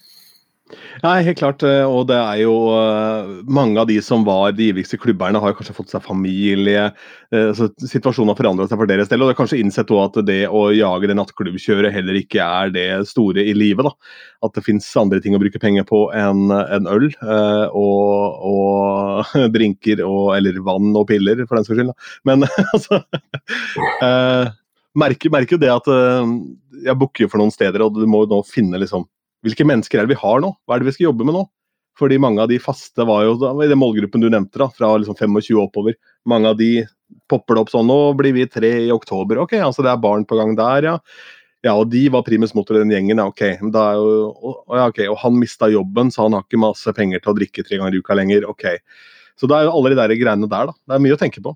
Nei, helt klart. Eh, og det er jo eh, mange av de som var de ivrigste klubberne, har kanskje fått seg familie. Eh, så Situasjonen har forandret seg for deres del. Og det er kanskje innsett at det å jage det nattklubbkjøret heller ikke er det store i livet. da. At det fins andre ting å bruke penger på enn en øl og, og, (laughs) drinker og Eller vann og piller, for den saks skyld. Da. Men (laughs) altså merker, merker jo det at jeg booker for noen steder, og du må jo nå finne liksom hvilke mennesker er det vi har nå? Hva er det vi skal jobbe med nå? Fordi mange av de faste var jo i den målgruppen du nevnte, da, fra liksom 25 oppover. Mange av de popper det opp sånn Nå blir vi tre i oktober. Ok, altså det er barn på gang der, ja. Ja, og de var primus motor i den gjengen. Ja, ok. Jo, ja, okay. Og han mista jobben, så han har ikke masse penger til å drikke tre ganger i uka lenger. Ok. Så det er jo alle de der greiene der, da. Det er mye å tenke på.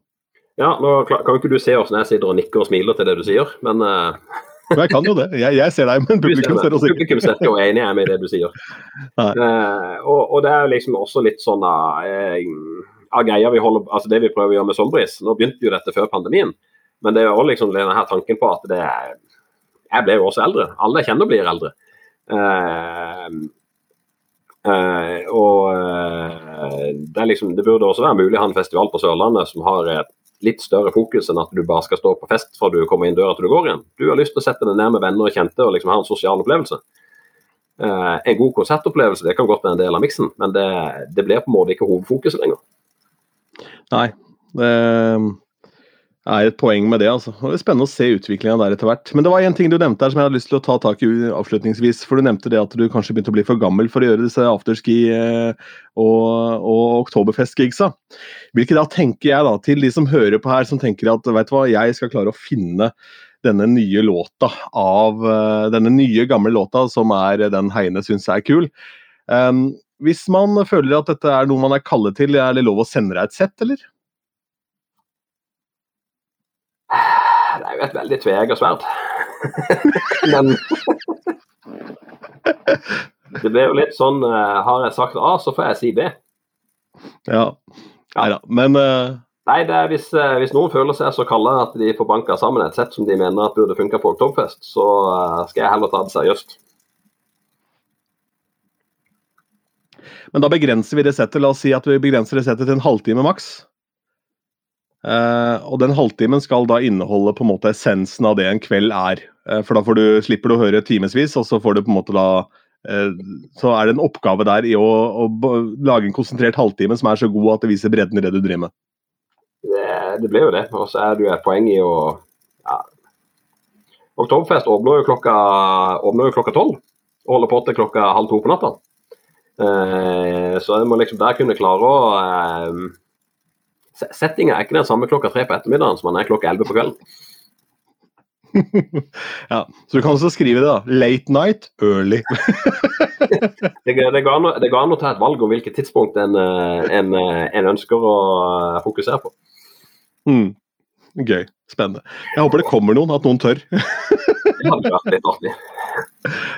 Ja, nå kan ikke du se oss når jeg sitter og nikker og smiler til det du sier, men uh... Jeg kan jo det. Jeg, jeg ser deg, men publikum ser oss ikke. Publikum ser jo enig jeg med det du sier. Uh, og, og, det er liksom også litt sånn uh, av greia vi holder, altså det vi prøver å gjøre med Sombris. Nå begynte jo dette før pandemien, men det er jo liksom denne her tanken på at det er Jeg ble jo også eldre. Alle jeg kjenner blir eldre. Uh, Uh, og uh, det, liksom, det, burde også være mulig å ha en festival på Sørlandet som har et litt større fokus enn at du bare skal stå på fest fra du kommer inn døra til du går igjen. Du har lyst til å sette deg ned med venner og kjente og liksom ha en sosial opplevelse. Eh, en god konsertopplevelse det kan godt være en del av miksen, men det, det blir på en måte ikke hovedfokuset lenger. Nei, det er et poeng med det. altså. Det er Spennende å se utviklinga der etter hvert. Men det var en ting du nevnte her som jeg hadde lyst til å ta tak i avslutningsvis. For du nevnte det at du kanskje begynte å bli for gammel for å gjøre disse afterski eh, og, og oktoberfest-gigsa. Hvilket da tenker jeg da til de som hører på her, som tenker at vet du hva, jeg skal klare å finne denne nye låta av eh, Denne nye, gamle låta som er den Heine syns er kul. Um, hvis man føler at dette er noe man er kallet til, er det lov å sende deg et sett, eller? Det er jo et veldig tveegget sverd. (laughs) Men (laughs) det ble jo litt sånn eh, Har jeg sagt A, så får jeg si B. Ja. Nei da. Men uh, Nei, det er hvis, eh, hvis, noen føler seg så kalde at de får banka sammen et sett som de mener at burde funka på Oktoberfest, så skal jeg heller ta det seriøst. Men da begrenser vi det settet. La oss si at vi begrenser det settet til en halvtime maks. Uh, og den halvtimen skal da inneholde på en måte essensen av det en kveld er. Uh, for da du, slipper du å høre timevis, og så får du på en måte da uh, Så er det en oppgave der i å, å, lage en konsentrert halvtime som er så god at det viser bredden i det du driver med. Det, det blir jo det. Og så er det jo et poeng i å ja. Oktoberfest åpner jo klokka tolv og holder på til klokka halv to på natta. så jeg må liksom der kunne klare å Settinga er ikke den samme klokka tre på ettermiddagen som den er klokka elleve på kvelden. (laughs) ja, Så du kan også skrive det, da. Late night, early. (laughs) det, det, går an, det, går an, å ta et valg om hvilket tidspunkt en, eh, en, eh, en ønsker å eh, fokusere på. Mm. Gøy. Spennende. Jeg håper det kommer noen, at noen tør. det hadde vært litt artig.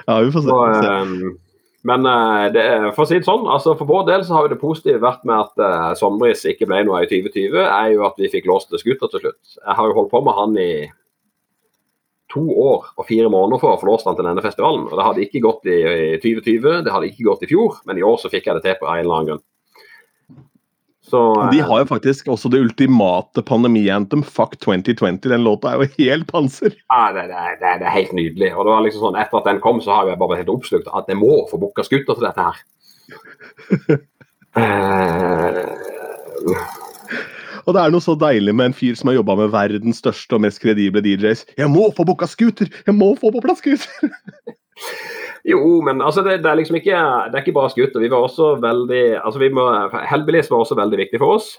Ja, vi får se. Så, um, men uh, det, for å si det sånn, altså for vår del så har jo det positive vært med at uh, Sombris ikke ble noe i 2020, er jo at vi fikk låst skuter til slutt. Jeg har jo holdt på med han i to år og fire måneder for å få låst han til denne festivalen. og Det hadde ikke gått i, i 2020, det hadde ikke gått i fjor, men i år så fikk jeg det til på en eller annen grunn. Så, de har jo faktisk også det ultimate pandemi-anthem, Fuck 2020. Den låta er jo helt panser. Ja, det, det, det, det, er helt nydelig. Og det var liksom sånn, Etter at den kom, så har jeg bare vært helt oppslukt at jeg må få booka skuter til dette her. (laughs) og det er noe så deilig med en fyr som har jobba med verdens største og mest kredible DJs. Jeg må få booka scooter! Jeg må få på plass scooter! (laughs) Jo, men altså, det, det, er liksom ikke det er ikke bare skuter. Vi var også veldig altså vi må, Hellbillies var også veldig viktig for oss,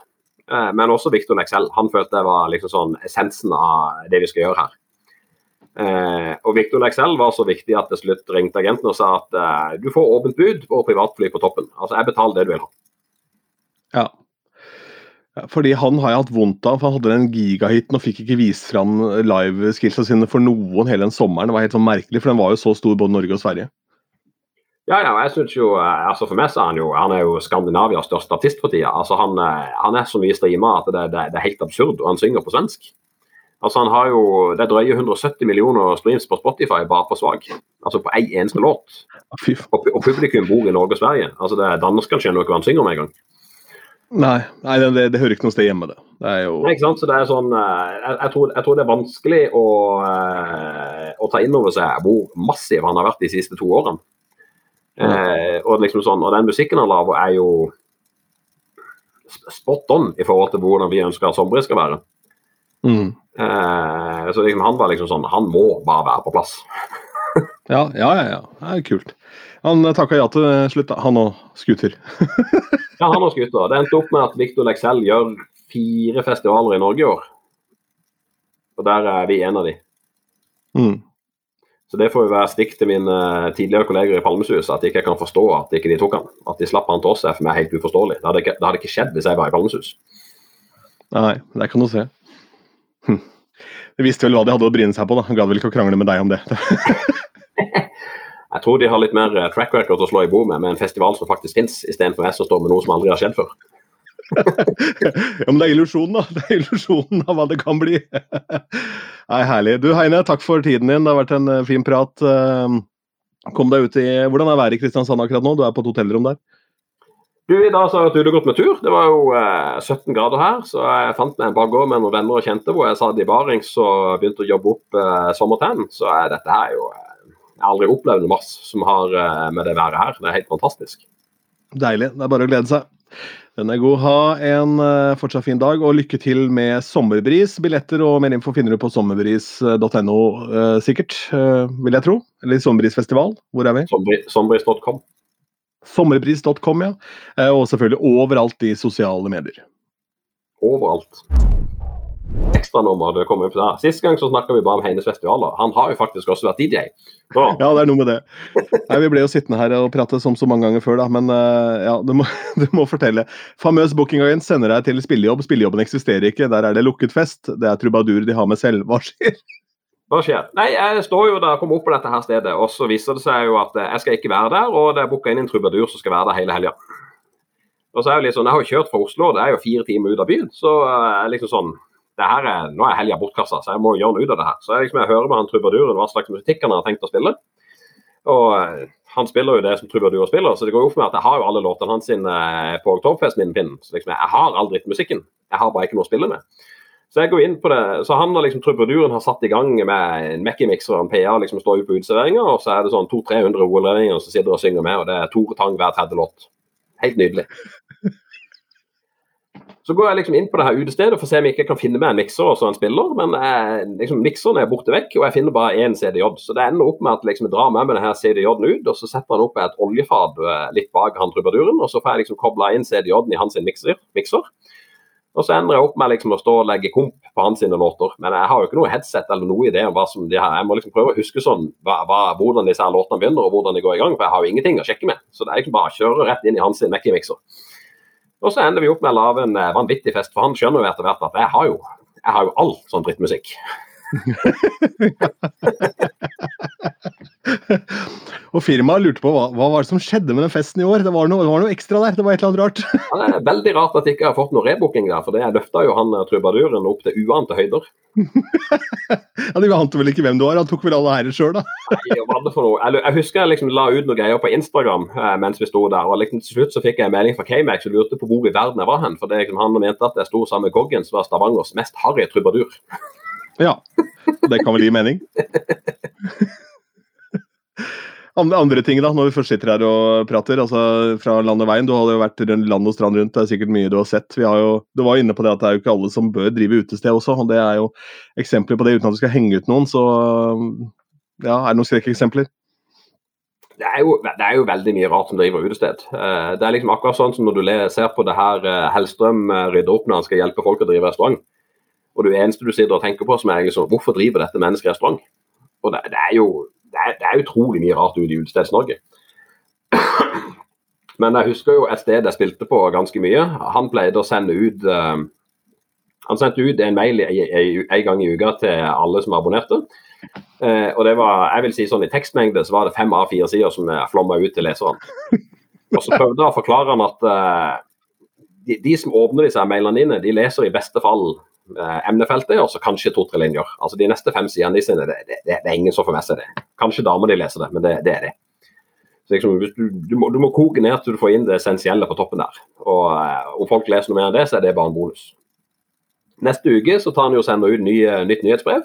eh, men også Victor Lexell. Han følte det var liksom sånn essensen av det vi skal gjøre her. Eh, og Victor Lexell var så viktig at til slutt ringte agenten og sa at eh, du får åpent bud og privatfly på toppen. Altså, jeg betaler det du vil ha. Ja. Fordi han har jeg hatt vondt av. for Han hadde den gigahiten og fikk ikke vist fram live-skillsa sine for noen hele den sommeren. Det var helt sånn merkelig, for den var jo så stor både Norge og Sverige. Ja, ja, jeg synes jo, eh, altså For meg så er han jo han er jo Skandinavias største artist for tida. Altså han, eh, han er så mye streama at det, det, det, er helt absurd, og han synger på svensk. Altså han har jo, Det drøyer 170 millioner streams på Spotify bare på Svag. Altså på én en eneste låt. Og, og, publikum bor i Norge og Sverige. Altså det Danskene skjønner jo ikke hva han synger om engang. Nei, nei det, det, hører ikke noe sted hjemme, det. det jo... Nei, ikke sant? Så det er sånn, eh, jeg, jeg, tror, jeg tror, det er vanskelig å, eh, å ta inn over seg hvor massiv han har vært de siste to årene. Mm. Eh, og, liksom sånn, og den musikken han lager, er jo spot on i forhold til hvordan vi ønsker at Sombre skal være. Mm. Eh, så liksom, han var liksom sånn Han må bare være på plass. (laughs) ja, ja, ja, ja. Det er kult. Han takka ja til slutt. Han og Scooter. (laughs) ja, han og Scooter. Det endte opp med at Victor Lexell gjør fire festivaler i Norge i år. Og der er vi en av de. Mm. Så det får jo være stikk til mine tidligere kolleger i Palmesus, at ikke jeg kan forstå at ikke de tok han. At de slapp han til oss er for meg helt uforståelig. Det hadde ikke, det hadde ikke skjedd hvis jeg var i Palmesus. Nei, det kan du se. Hm. De visste vel hva de hadde å bryne seg på, da. Gadd vel ikke å krangle med deg om det. (laughs) Jeg tror de har litt mer eh, track record å slå i bo med, med en festival som faktisk fins, istedenfor jeg som står med noe som aldri har skjedd før. (laughs) ja, men det er illusjonen, da. Det er illusjonen av hva det kan bli. (laughs) Nei, herlig. Du Heine, takk for tiden din. Det har vært en eh, fin prat. Ehm, kom deg ut i Hvordan er været i Kristiansand akkurat nå? Du er på et hotellrom der? Du, I dag så har jeg vært ute og gått med tur. Det var jo eh, 17 grader her, så jeg fant meg en bakgård med noen venner og kjente hvor jeg satt i barings og begynte å jobbe opp eh, sommertenn. Så eh, dette her er jo eh, Jeg har aldri opplevd noe mass som har eh, med det været her. Det er helt fantastisk. Deilig. Det er bare å glede seg. Den er god. Ha en eh, fortsatt fin dag, og lykke til med Sommerbris. Billetter og mer info finner du på sommerbris.no, eh, sikkert, vil jeg tro. Eller Sommerbrisfestival. Hvor er vi? Sommerbris.com. Sommerbris.com, ja. Og selvfølgelig overalt i sosiale medier. Overalt. Ekstranummer det kommer opp der. Sist gang så snakka vi bare om Heines festivaler. Han har jo faktisk også vært DJ. Så (laughs) Ja, det er noe med det. Nei, vi ble jo sittende her og prate som så mange ganger før, da. Men eh, ja, du må, (laughs) du må fortelle. Famøs bookingagent sender deg til spillejobb. Spillejobben eksisterer ikke. Der er det lukket fest. Det er trubadur de har med selv. Hva skjer? hva skjer? Nei, jeg står jo der, kommer opp på dette her stedet, og så viser det seg jo at eh, jeg skal ikke være der, og det er booka inn en trubadur som skal være der hele helga. Og så er det liksom, sånn, Jeg har jo kjørt fra Oslo, det er jo fire timer ut av byen. Så eh, liksom sånn, er, Nå er helga bortkasta, så jeg må gjøre noe ut av det her. Så jeg, liksom, jeg hører med han trubaduren hva slags musikk han har tenkt å spille. Og eh, han spiller jo det som Trubaduren spiller, så det går jo opp med at jeg har jo alle låtene hans eh, på Oktoberfest-minnpinnen. Så liksom, jeg har all drittmusikken. Jeg har bare ikke noe å spille med. Så jeg går inn på det, så han har liksom trubaduren har satt i gang med en Mekki-mikser og en PA liksom står jo på uteserveringa, og så er det sånn 200-300 OL-redninger som sitter og synger med, og det er Tore Tang hver tredje låt. Helt nydelig. Så går jeg liksom inn på det her utestedet for å se om jeg ikke kan finne meg en mikser og så en spiller, men eh, liksom, mikseren er borte vekk, og jeg finner bare én CDJ. Så det ender opp med at liksom, jeg drar med meg denne CDJ-en ut, og så setter han opp et oljefat eh, litt bak han trubaduren, og så får jeg liksom kobla inn CDJ-en i hans mikser. mikser. Og så ender jeg opp med liksom å stå og legge komp på hans sine låter. Men jeg har jo ikke noe headset eller noe idé om hva som de her Jeg må liksom prøve å huske sånn hva, hva, hvordan disse låtene begynner og hvordan de går i gang, for jeg har jo ingenting å sjekke med. Så det er liksom bare å kjøre rett inn i hans Mackie-mikser. Og så ender vi opp med å lage en eh, vanvittig fest, for han skjønner jo etter hvert at jeg har jo, jeg har jo all sånn drittmusikk. Og firmaet lurte på hva, hva var det som skjedde med den festen i år. Det var noe, det var noe ekstra der. Det var et eller annet rart. Ja, Det er veldig rart at jeg ikke har fått noe rebooking der, for det løfta jo han eh, trubaduren opp til uante høyder. Ja, De ante vel ikke hvem du var. Han tok vel alle ærer sjøl, da. Nei, hva det for noe? Jeg, jeg husker jeg liksom la ut noen greier på Instagram eh, mens vi sto der. og liksom Til slutt så fikk jeg en melding fra K-Max og lurte på hvor i verden jeg var hen. For det, liksom, han mente at jeg sto sammen med Goggen, som var Stavangers mest harry trubadur. Ja, Det kan vel gi mening. Andre, ting, da, når vi først sitter her og prater. altså Fra land og veien. Du hadde jo vært land og strand rundt. Det er sikkert mye du har sett. Vi har jo, Du var inne på det at det er jo ikke alle som bør drive utested også. og Det er jo eksempler på det, uten at du skal henge ut noen. Så ja, er det noen skrekkeksempler? Det er, jo, det er jo veldig mye rart som driver utested. Eh, Det er liksom akkurat sånn som når du ser på det her eh, Hellstrøm eh, rydder opp når han skal hjelpe folk å drive restaurant. Og det eneste du sitter og tenker på, som er liksom, hvorfor driver dette mennesket restaurant? Og det, det er jo det er, det er utrolig mye rart ute i Utesteds-Norge. (clears throat) Men jeg husker jo et sted jeg spilte på ganske mye. Han pleide å sende ut uh, Han sendte ut en mail en gang i uka til alle som abonnerte. Eh, og det var, jeg vil si sånn I tekstmengde så var det fem av fire sider som flomma ut til leserne. Og så prøvde jeg å forklare han at eh, de, de som åpner disse mailene dine, de leser i beste fall emnefeltet og så kanskje to-tre linjer. Altså De neste fem sidene de sine, det, det, det, er ingen som får med seg det. Kanskje damer de leser det, men det, det er det. Liksom, du, du, må, du må koke ned til du får inn det essensielle på toppen der. Og eh, Om folk leser noe mer enn det, så er det bare en bonus. Neste uke så tar han jo og sender ut ny, nytt nyhetsbrev.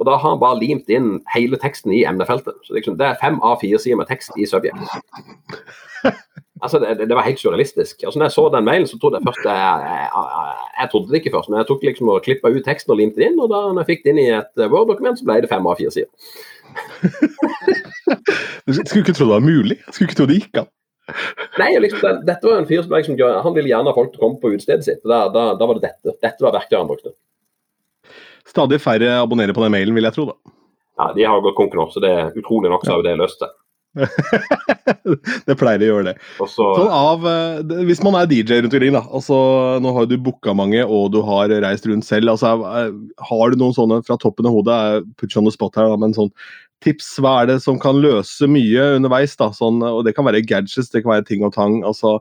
Og Da har han bare limt inn hele teksten i emnefeltet. Så liksom, Det er fem av fire sider med tekst i subject. (laughs) Altså, det, det var helt surrealistisk. Altså, når jeg så den mailen, så trodde jeg først jeg, jeg, jeg trodde det ikke først, men jeg tok liksom og klippa ut teksten og limte det inn. Og da når jeg fikk det inn i et Word-dokument, så ble det fem av fire sider. (laughs) Skulle ikke tro det var mulig. Skulle ikke tro det gikk an. Nei, liksom, det, Dette var en fyr som liksom, han ville gjerne ha folk til å komme på utestedet sitt. Da, da, da var det dette. Dette var verktøyet han brukte. Stadig færre abonnerer på den mailen, vil jeg tro. da. Ja, De har gått konk nå, så det er utrolig nok så har jo det løst seg. (laughs) det pleier å gjøre det. Også, Sånn av, eh, hvis man er DJ rundt omkring, da. altså Nå har du booka mange, og du har reist rundt selv. altså eh, Har du noen sånne fra toppen av hodet, eh, put you on the spot her, da, men sånn tips? Hva er det som kan løse mye underveis? da, sånn, og Det kan være gadgets, det kan være ting og tang. altså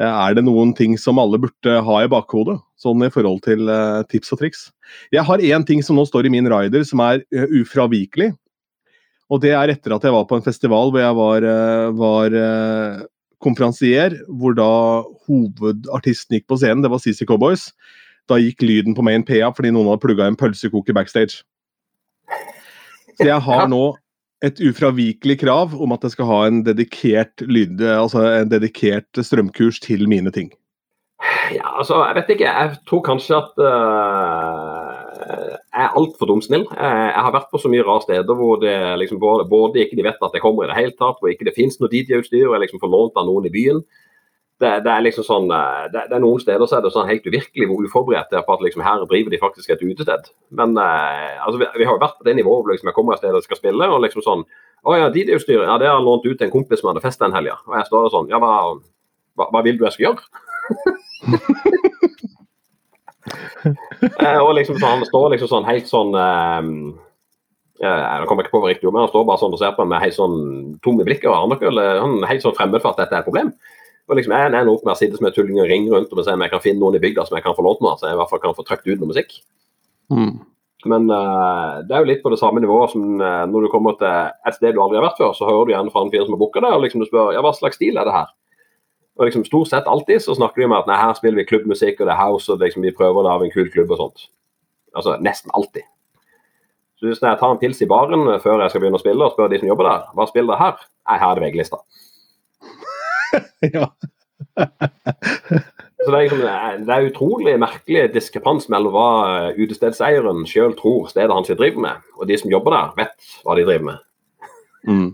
Er det noen ting som alle burde ha i bakhodet, sånn i forhold til tips og triks? Jeg har én ting som nå står i min rider, som er ufravikelig. Og det er etter at jeg var på en festival hvor jeg var, eh, var eh, konferansier, hvor da hovedartisten gikk på scenen, det var CC Cowboys. Da gikk lyden på main PA fordi noen hadde plugga en pølsekoker backstage. Så jeg har nå et ufravikelig krav om at jeg skal ha en dedikert lyd, altså en dedikert strømkurs til mine ting. Ja, altså, jeg vet ikke. Jeg tror kanskje at uh, er altfor dumsnill. Jeg, jeg har vært på så mye rare steder hvor det liksom både, både ikke de vet at jeg kommer i det hele tatt, hvor ikke det finnes noe DJ-utstyr, og jeg liksom får lånt av noen i byen. Det, det, er liksom sånn, det, det, er Noen steder så er det sånn helt uvirkelig hvor uforberedt det er på at liksom her driver de faktisk et utested. Men altså, vi, vi, har jo vært på det nivået hvor liksom jeg kommer et sted og skal spille, og liksom sånn Å ja, DJ-utstyr, ja, det har jeg lånt ut til en kompis som hadde fest den helga. Og jeg står der sånn Ja, hva, hva, hva vil du jeg skal gjøre? (laughs) Eh, og liksom så Han står liksom sånn helt sånn um, Jeg kommer ikke på hva riktig men han står bare sånn og ser på meg med helt sånn tom i blikket. og Han er helt sånn fremmed for at dette er et problem. Og liksom Jeg ender opp med å sitte som en tulling og ringe rundt og se om jeg kan finne noen i bygda som jeg kan få lånt med, så jeg i hvert fall kan få trykt ut noe musikk. Mm. Men uh, det er jo litt på det samme nivået som uh, når du kommer til et sted du aldri har vært før, så hører du gjerne fra en fyr som har booka deg, og liksom du spør ja, hva slags stil er det her? Og liksom Stort sett alltid så snakker de om at nei, her spiller vi klubbmusikk og det er house, og liksom vi prøver å lage en kul klubb og sånt. Altså nesten alltid. Så hvis jeg tar en pils i baren før jeg skal begynne å spille, og spør de som jobber der hva spiller dere her, nei, her er det VG-lista. (laughs) ja. så det er, liksom, det er utrolig merkelig diskrepans mellom hva utestedseieren sjøl tror stedet hans driver med, og de som jobber der, vet hva de driver med. Mm.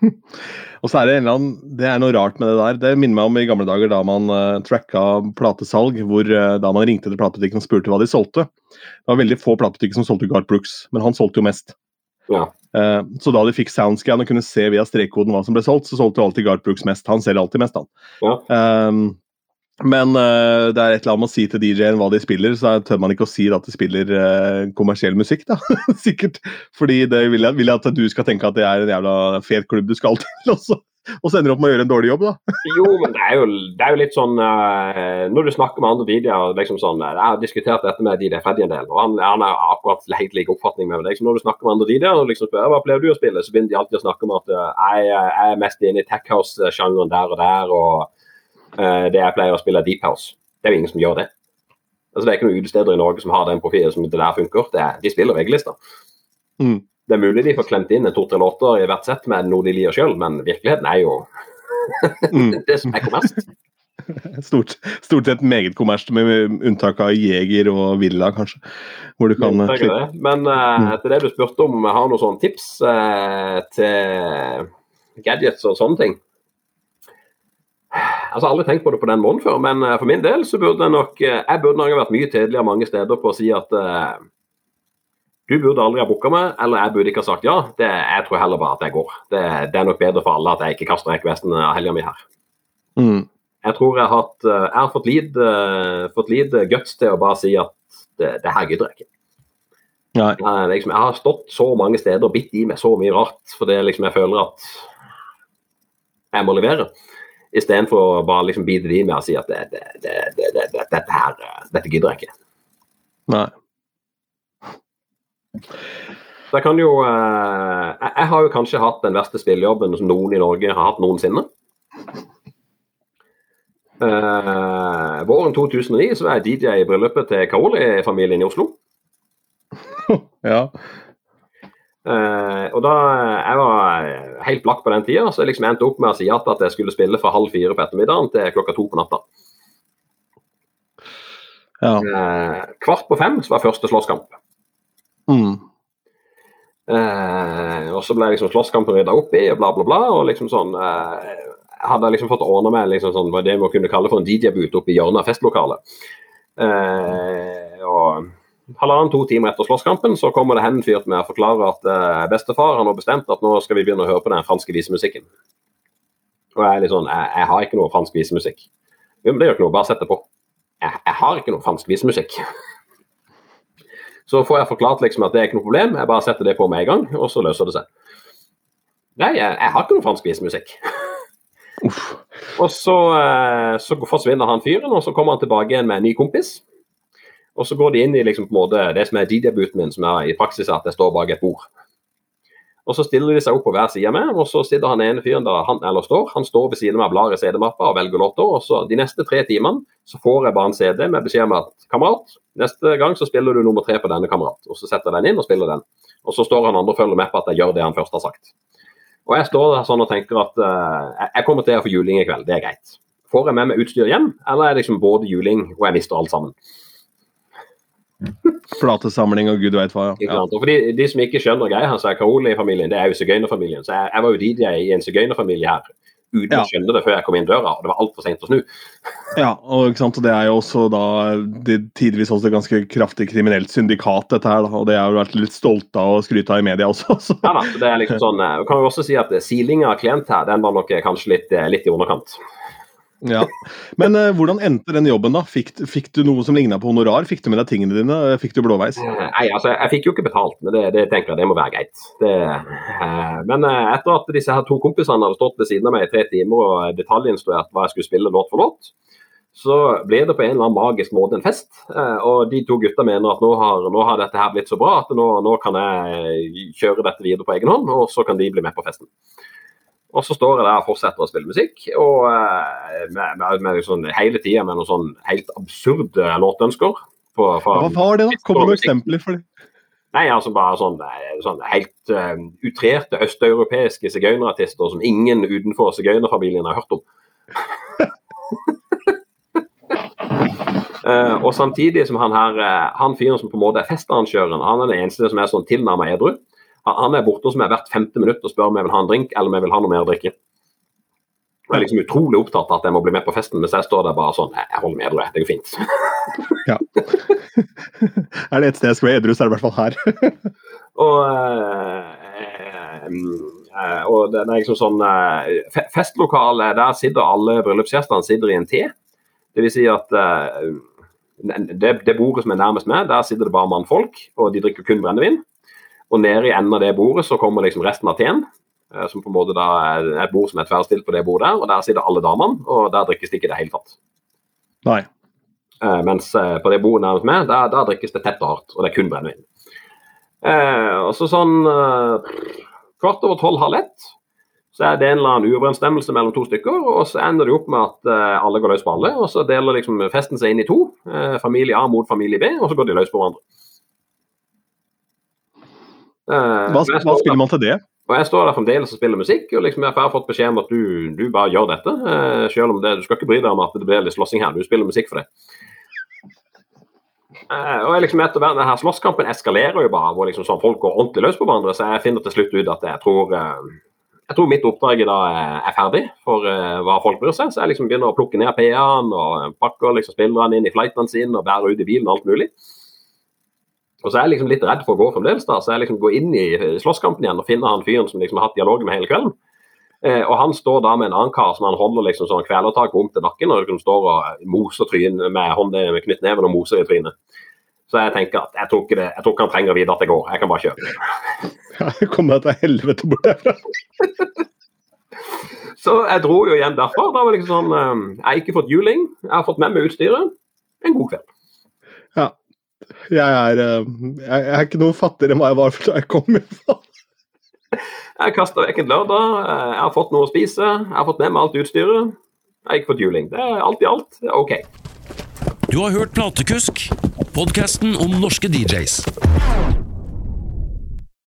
(laughs) Og så er det en eller annen, det er noe rart med det der. Det minner meg om i gamle dager da man uh, tracka platesalg, hvor uh, da man ringte til platebutikken og spurte hva de solgte. Det var veldig få platebutikker som solgte Garth Brooks, men han solgte jo mest. Ja. Uh, så da de fikk soundscan og kunne se via strekkoden hva som ble solgt, så solgte jo alltid Garth Brooks mest. Han selger alltid mest, han. Ja. Um, men uh, det er et eller annet med å si til DJ-en hva de spiller, så tør man ikke å si at de spiller uh, kommersiell musikk, da. (laughs) Sikkert. Fordi det vil jeg, vil jeg, at du skal tenke at det er en jævla fet klubb du skal (laughs) til, også. Og så ender du opp med å gjøre en dårlig jobb, da. (laughs) jo, men det er jo, det er jo litt sånn uh, Når du snakker med andre DJ-er liksom sånn, Jeg har diskutert dette med DJ Freddy en del, og han, han har akkurat helt lik oppfatning med det. Så når du snakker med andre DJ-er og liksom spør hva pleier du å spille, så begynner de alltid å snakke om at jeg, jeg er mest inne i tech house-sjangeren der og der. og det jeg pleier å spille deep house. Det er jo ingen som gjør det. Altså, det er ikke noen utesteder i Norge som har den profilen som det der funker. Det er, de spiller VG-lister. Mm. Det er mulig de får klemt inn to-tre låter i hvert sett med noe de liker sjøl, men virkeligheten er jo (laughs) mm. det som er kommersielt. (laughs) Stort, stort, sett meget kommersielt, med unntak av Jeger og Villa, kanskje. Hvor du kan eh, det. Men uh, etter det du spurte om, har noen sånne tips uh, til gadgets og sånne ting. Altså, aldri tenkt på det på den måten før, men uh, for min del så burde jeg nok uh, Jeg burde nok ha vært mye tydeligere mange steder på å si at uh, du burde aldri ha booka meg, eller jeg burde ikke ha sagt ja. Det, jeg tror heller bare at jeg går. Det, det er nok bedre for alle at jeg ikke kaster rekkvesten av helga mi her. Mm. Jeg tror jeg har, hatt, jeg har fått lite, fått lite guts til å bare si at det, det her gidder jeg ikke. Jeg, liksom, jeg har stått så mange steder og bitt i meg så mye rart fordi liksom, jeg føler at jeg må levere. Istedenfor å bare liksom bite de med å si at det, det, det, dette her, dette gidder jeg ikke. Nei. Så jeg kan jo eh, Jeg har jo kanskje hatt den verste spillejobben som noen i Norge har hatt noensinne. Uh, våren 2009 så var jeg DJ i bryllupet til Kaoli-familien i Oslo. (laughs) ja. Uh, og da Jeg var helt blakk på den tida, så jeg liksom endte opp med å si at jeg skulle spille fra halv fire på ettermiddagen til klokka to på natta. Ja. Uh, kvart på fem så var første slåsskamp. Mm. Uh, og så ble liksom slåsskampen rydda opp i, og bla, bla, bla. og liksom sånn Hadde jeg liksom fått ordna meg liksom sånn, hva det vi kunne kalle for en DJ-boot oppe i hjørnet av festlokalet. og halvannen-to timer etter slåsskampen så kommer det hen en fyr til meg og forklarer at eh, bestefar har nå bestemt at nå skal vi begynne å høre på den franske visemusikken. Og jeg er litt sånn jeg, jeg har ikke noe fransk visemusikk. Jo, men det gjør ikke noe, bare sett det på. Jeg, jeg har ikke noe fransk visemusikk. (laughs) Så får jeg forklart liksom at det er ikke noe problem, jeg bare setter det på med en gang, og så løser det seg. Nei, jeg, jeg har ikke noe fransk visemusikk. (laughs) og så, uh, så forsvinner han fyren, og så kommer han tilbake igjen med en ny kompis. Og så går de inn i liksom, måte, det som er DJ-debuten min, som er i praksis at jeg står bak et bord. Og Så stiller de seg opp på hver side av meg, og så sitter han ene fyren der han eller står, han står ved siden av meg blar i CD-mappa og velger låter. og så De neste tre timene så får jeg bare en CD med beskjed om at kamerat, neste gang så spiller du nummer tre på denne kamerat. Og Så setter jeg den inn og spiller den. Og Så står han andre og følger med på at jeg gjør det han først har sagt. Og Jeg står der sånn og tenker at uh, jeg kommer til å få juling i kveld, det er greit. Får jeg med meg utstyr hjem, eller er det liksom både juling og jeg mister alt sammen? Platesamling og gud veit hva. Ja. Og for de, de, som ikke skjønner greia, så er Karoli-familien det er jo sigøynerfamilien. Så jeg, jeg, var jo DJ i en sigøynerfamilie her uten ja. å skjønne det før jeg kom inn døra, og det var altfor seint å snu. Ja, og, det er jo også da det, tidvis også ganske kraftig kriminelt syndikat, dette her. Da, og det har jo vært litt stolt av og skryta av i media også. (laughs) Så. Ja da, det er liksom sånn, eh, kan jo også si at silinga av klient her, den var nok kanskje litt, eh, litt i underkant. Ja. Men uh, hvordan endte den jobben, da? Fikk, fikk du noe som ligna på honorar? Fikk du med deg tingene dine? Fikk du blåveis? Nei, altså, jeg fikk jo ikke betalt, men det, det tenker jeg det må være greit. Det, uh, men uh, etter at disse her to kompisene hadde stått ved siden av meg i tre timer og detaljinstruert hva jeg skulle spille låt for låt, så ble det på en eller annen magisk måte en fest. og de to gutta mener at nå har, nå har dette her blitt så bra at nå, nå kan jeg kjøre dette videre på egen hånd, og så kan de bli med på festen. Og så står jeg der og fortsetter å spille musikk, og uh, med, med, med sånn, hele tida med noen sånn helt absurde låtønsker. På, fra, Hva var det, da? Kom med noen eksempler for det. Nei, altså bare sånn, eh, sånn helt uh, utrerte østeuropeiske sigøynerartister som ingen utenfor sigøynerfamilien har hørt om. uh, (laughs) og samtidig som han her, han fyren som på en måte er festarrangøren, han er den eneste som er sånn tilnærmet edru. Han er borte hos meg hvert femte minutt og spør om jeg vil ha en drink eller om jeg vil ha noe mer å drikke. Jeg er liksom utrolig opptatt av at jeg må bli med på festen, mens jeg står der bare sånn Jeg holder med edru, det går fint. (laughs) ja. (laughs) er det et sted jeg skal være edru, så er det i hvert fall her. (laughs) og, øh, øh, og det er liksom sånn øh, Festlokale, der sitter alle bryllupsgjestene sitter i en T. Det vil si at det, det bordet som er nærmest meg, der sitter det bare mannfolk, og de drikker kun brennevin. Og nede i enden av det bordet så kommer liksom resten av teen. Eh, som på en måte da er et bord som er tverrstilt på det bordet der, og der sitter alle damene, og der drikkes det ikke i det hele tatt. Nei. Eh, mens eh, på det bordet nærmest meg, der, der, drikkes det tett og hardt, og det er kun brennevin. Eh, og så sånn kvart over tolv, halv ett, så er det en eller annen uoverensstemmelse mellom to stykker, og så ender det opp med at eh, alle går løs på alle, og så deler liksom festen seg inn i to. familie A mot familie B, og så går de løs på hverandre. Eh, hva, hva spiller man til det? Og Jeg står der fremdeles og spiller musikk, og liksom jeg har fått beskjed om at du, du bare gjør dette. Uh, selv om det, Du skal ikke bry deg om at det blir litt slåssing her, du spiller musikk for det. Uh, og jeg liksom etter hvert, denne Slåsskampen eskalerer jo bare, hvor liksom sånn folk går ordentlig løs på hverandre. Så jeg finner til slutt ut at jeg tror, uh, jeg tror mitt oppdrag i dag er ferdig for hva folk bryr seg. Så jeg liksom begynner å plukke ned PA-en og pakker liksom spillerne inn i flightene sine og bærer ut i bilen og alt mulig. Og så er jeg liksom litt redd for å gå fremdeles. da, så jeg liksom går inn i slåsskampen igjen og finner han fyren som liksom har hatt dialog med hele kvelden. Eh, og Han står da med en annen kar som han holder liksom sånn kvelertak om til nakken og liksom står og moser trynet med hånden med knyttneven og moser i trynet. Så jeg tenker at jeg tror ikke, det, jeg tror ikke han trenger å vite at jeg går. Jeg kan bare kjøre. Ja, jeg kommer til helvete bort herfra. (laughs) så jeg dro jo igjen derfra. Da var liksom sånn, eh, Jeg har ikke fått juling, jeg har fått med meg utstyret. En god kveld. Ja, jeg er, eh, jeg er ikke noe fattigere enn hva jeg var da jeg kom. fra. Jeg kasta vekk en lørdag, jeg har fått noe å spise, jeg har fått med meg alt utstyret. Jeg har ikke fått juling. Det er alt i alt OK. Du har hørt Platekusk, podkasten om norske DJs.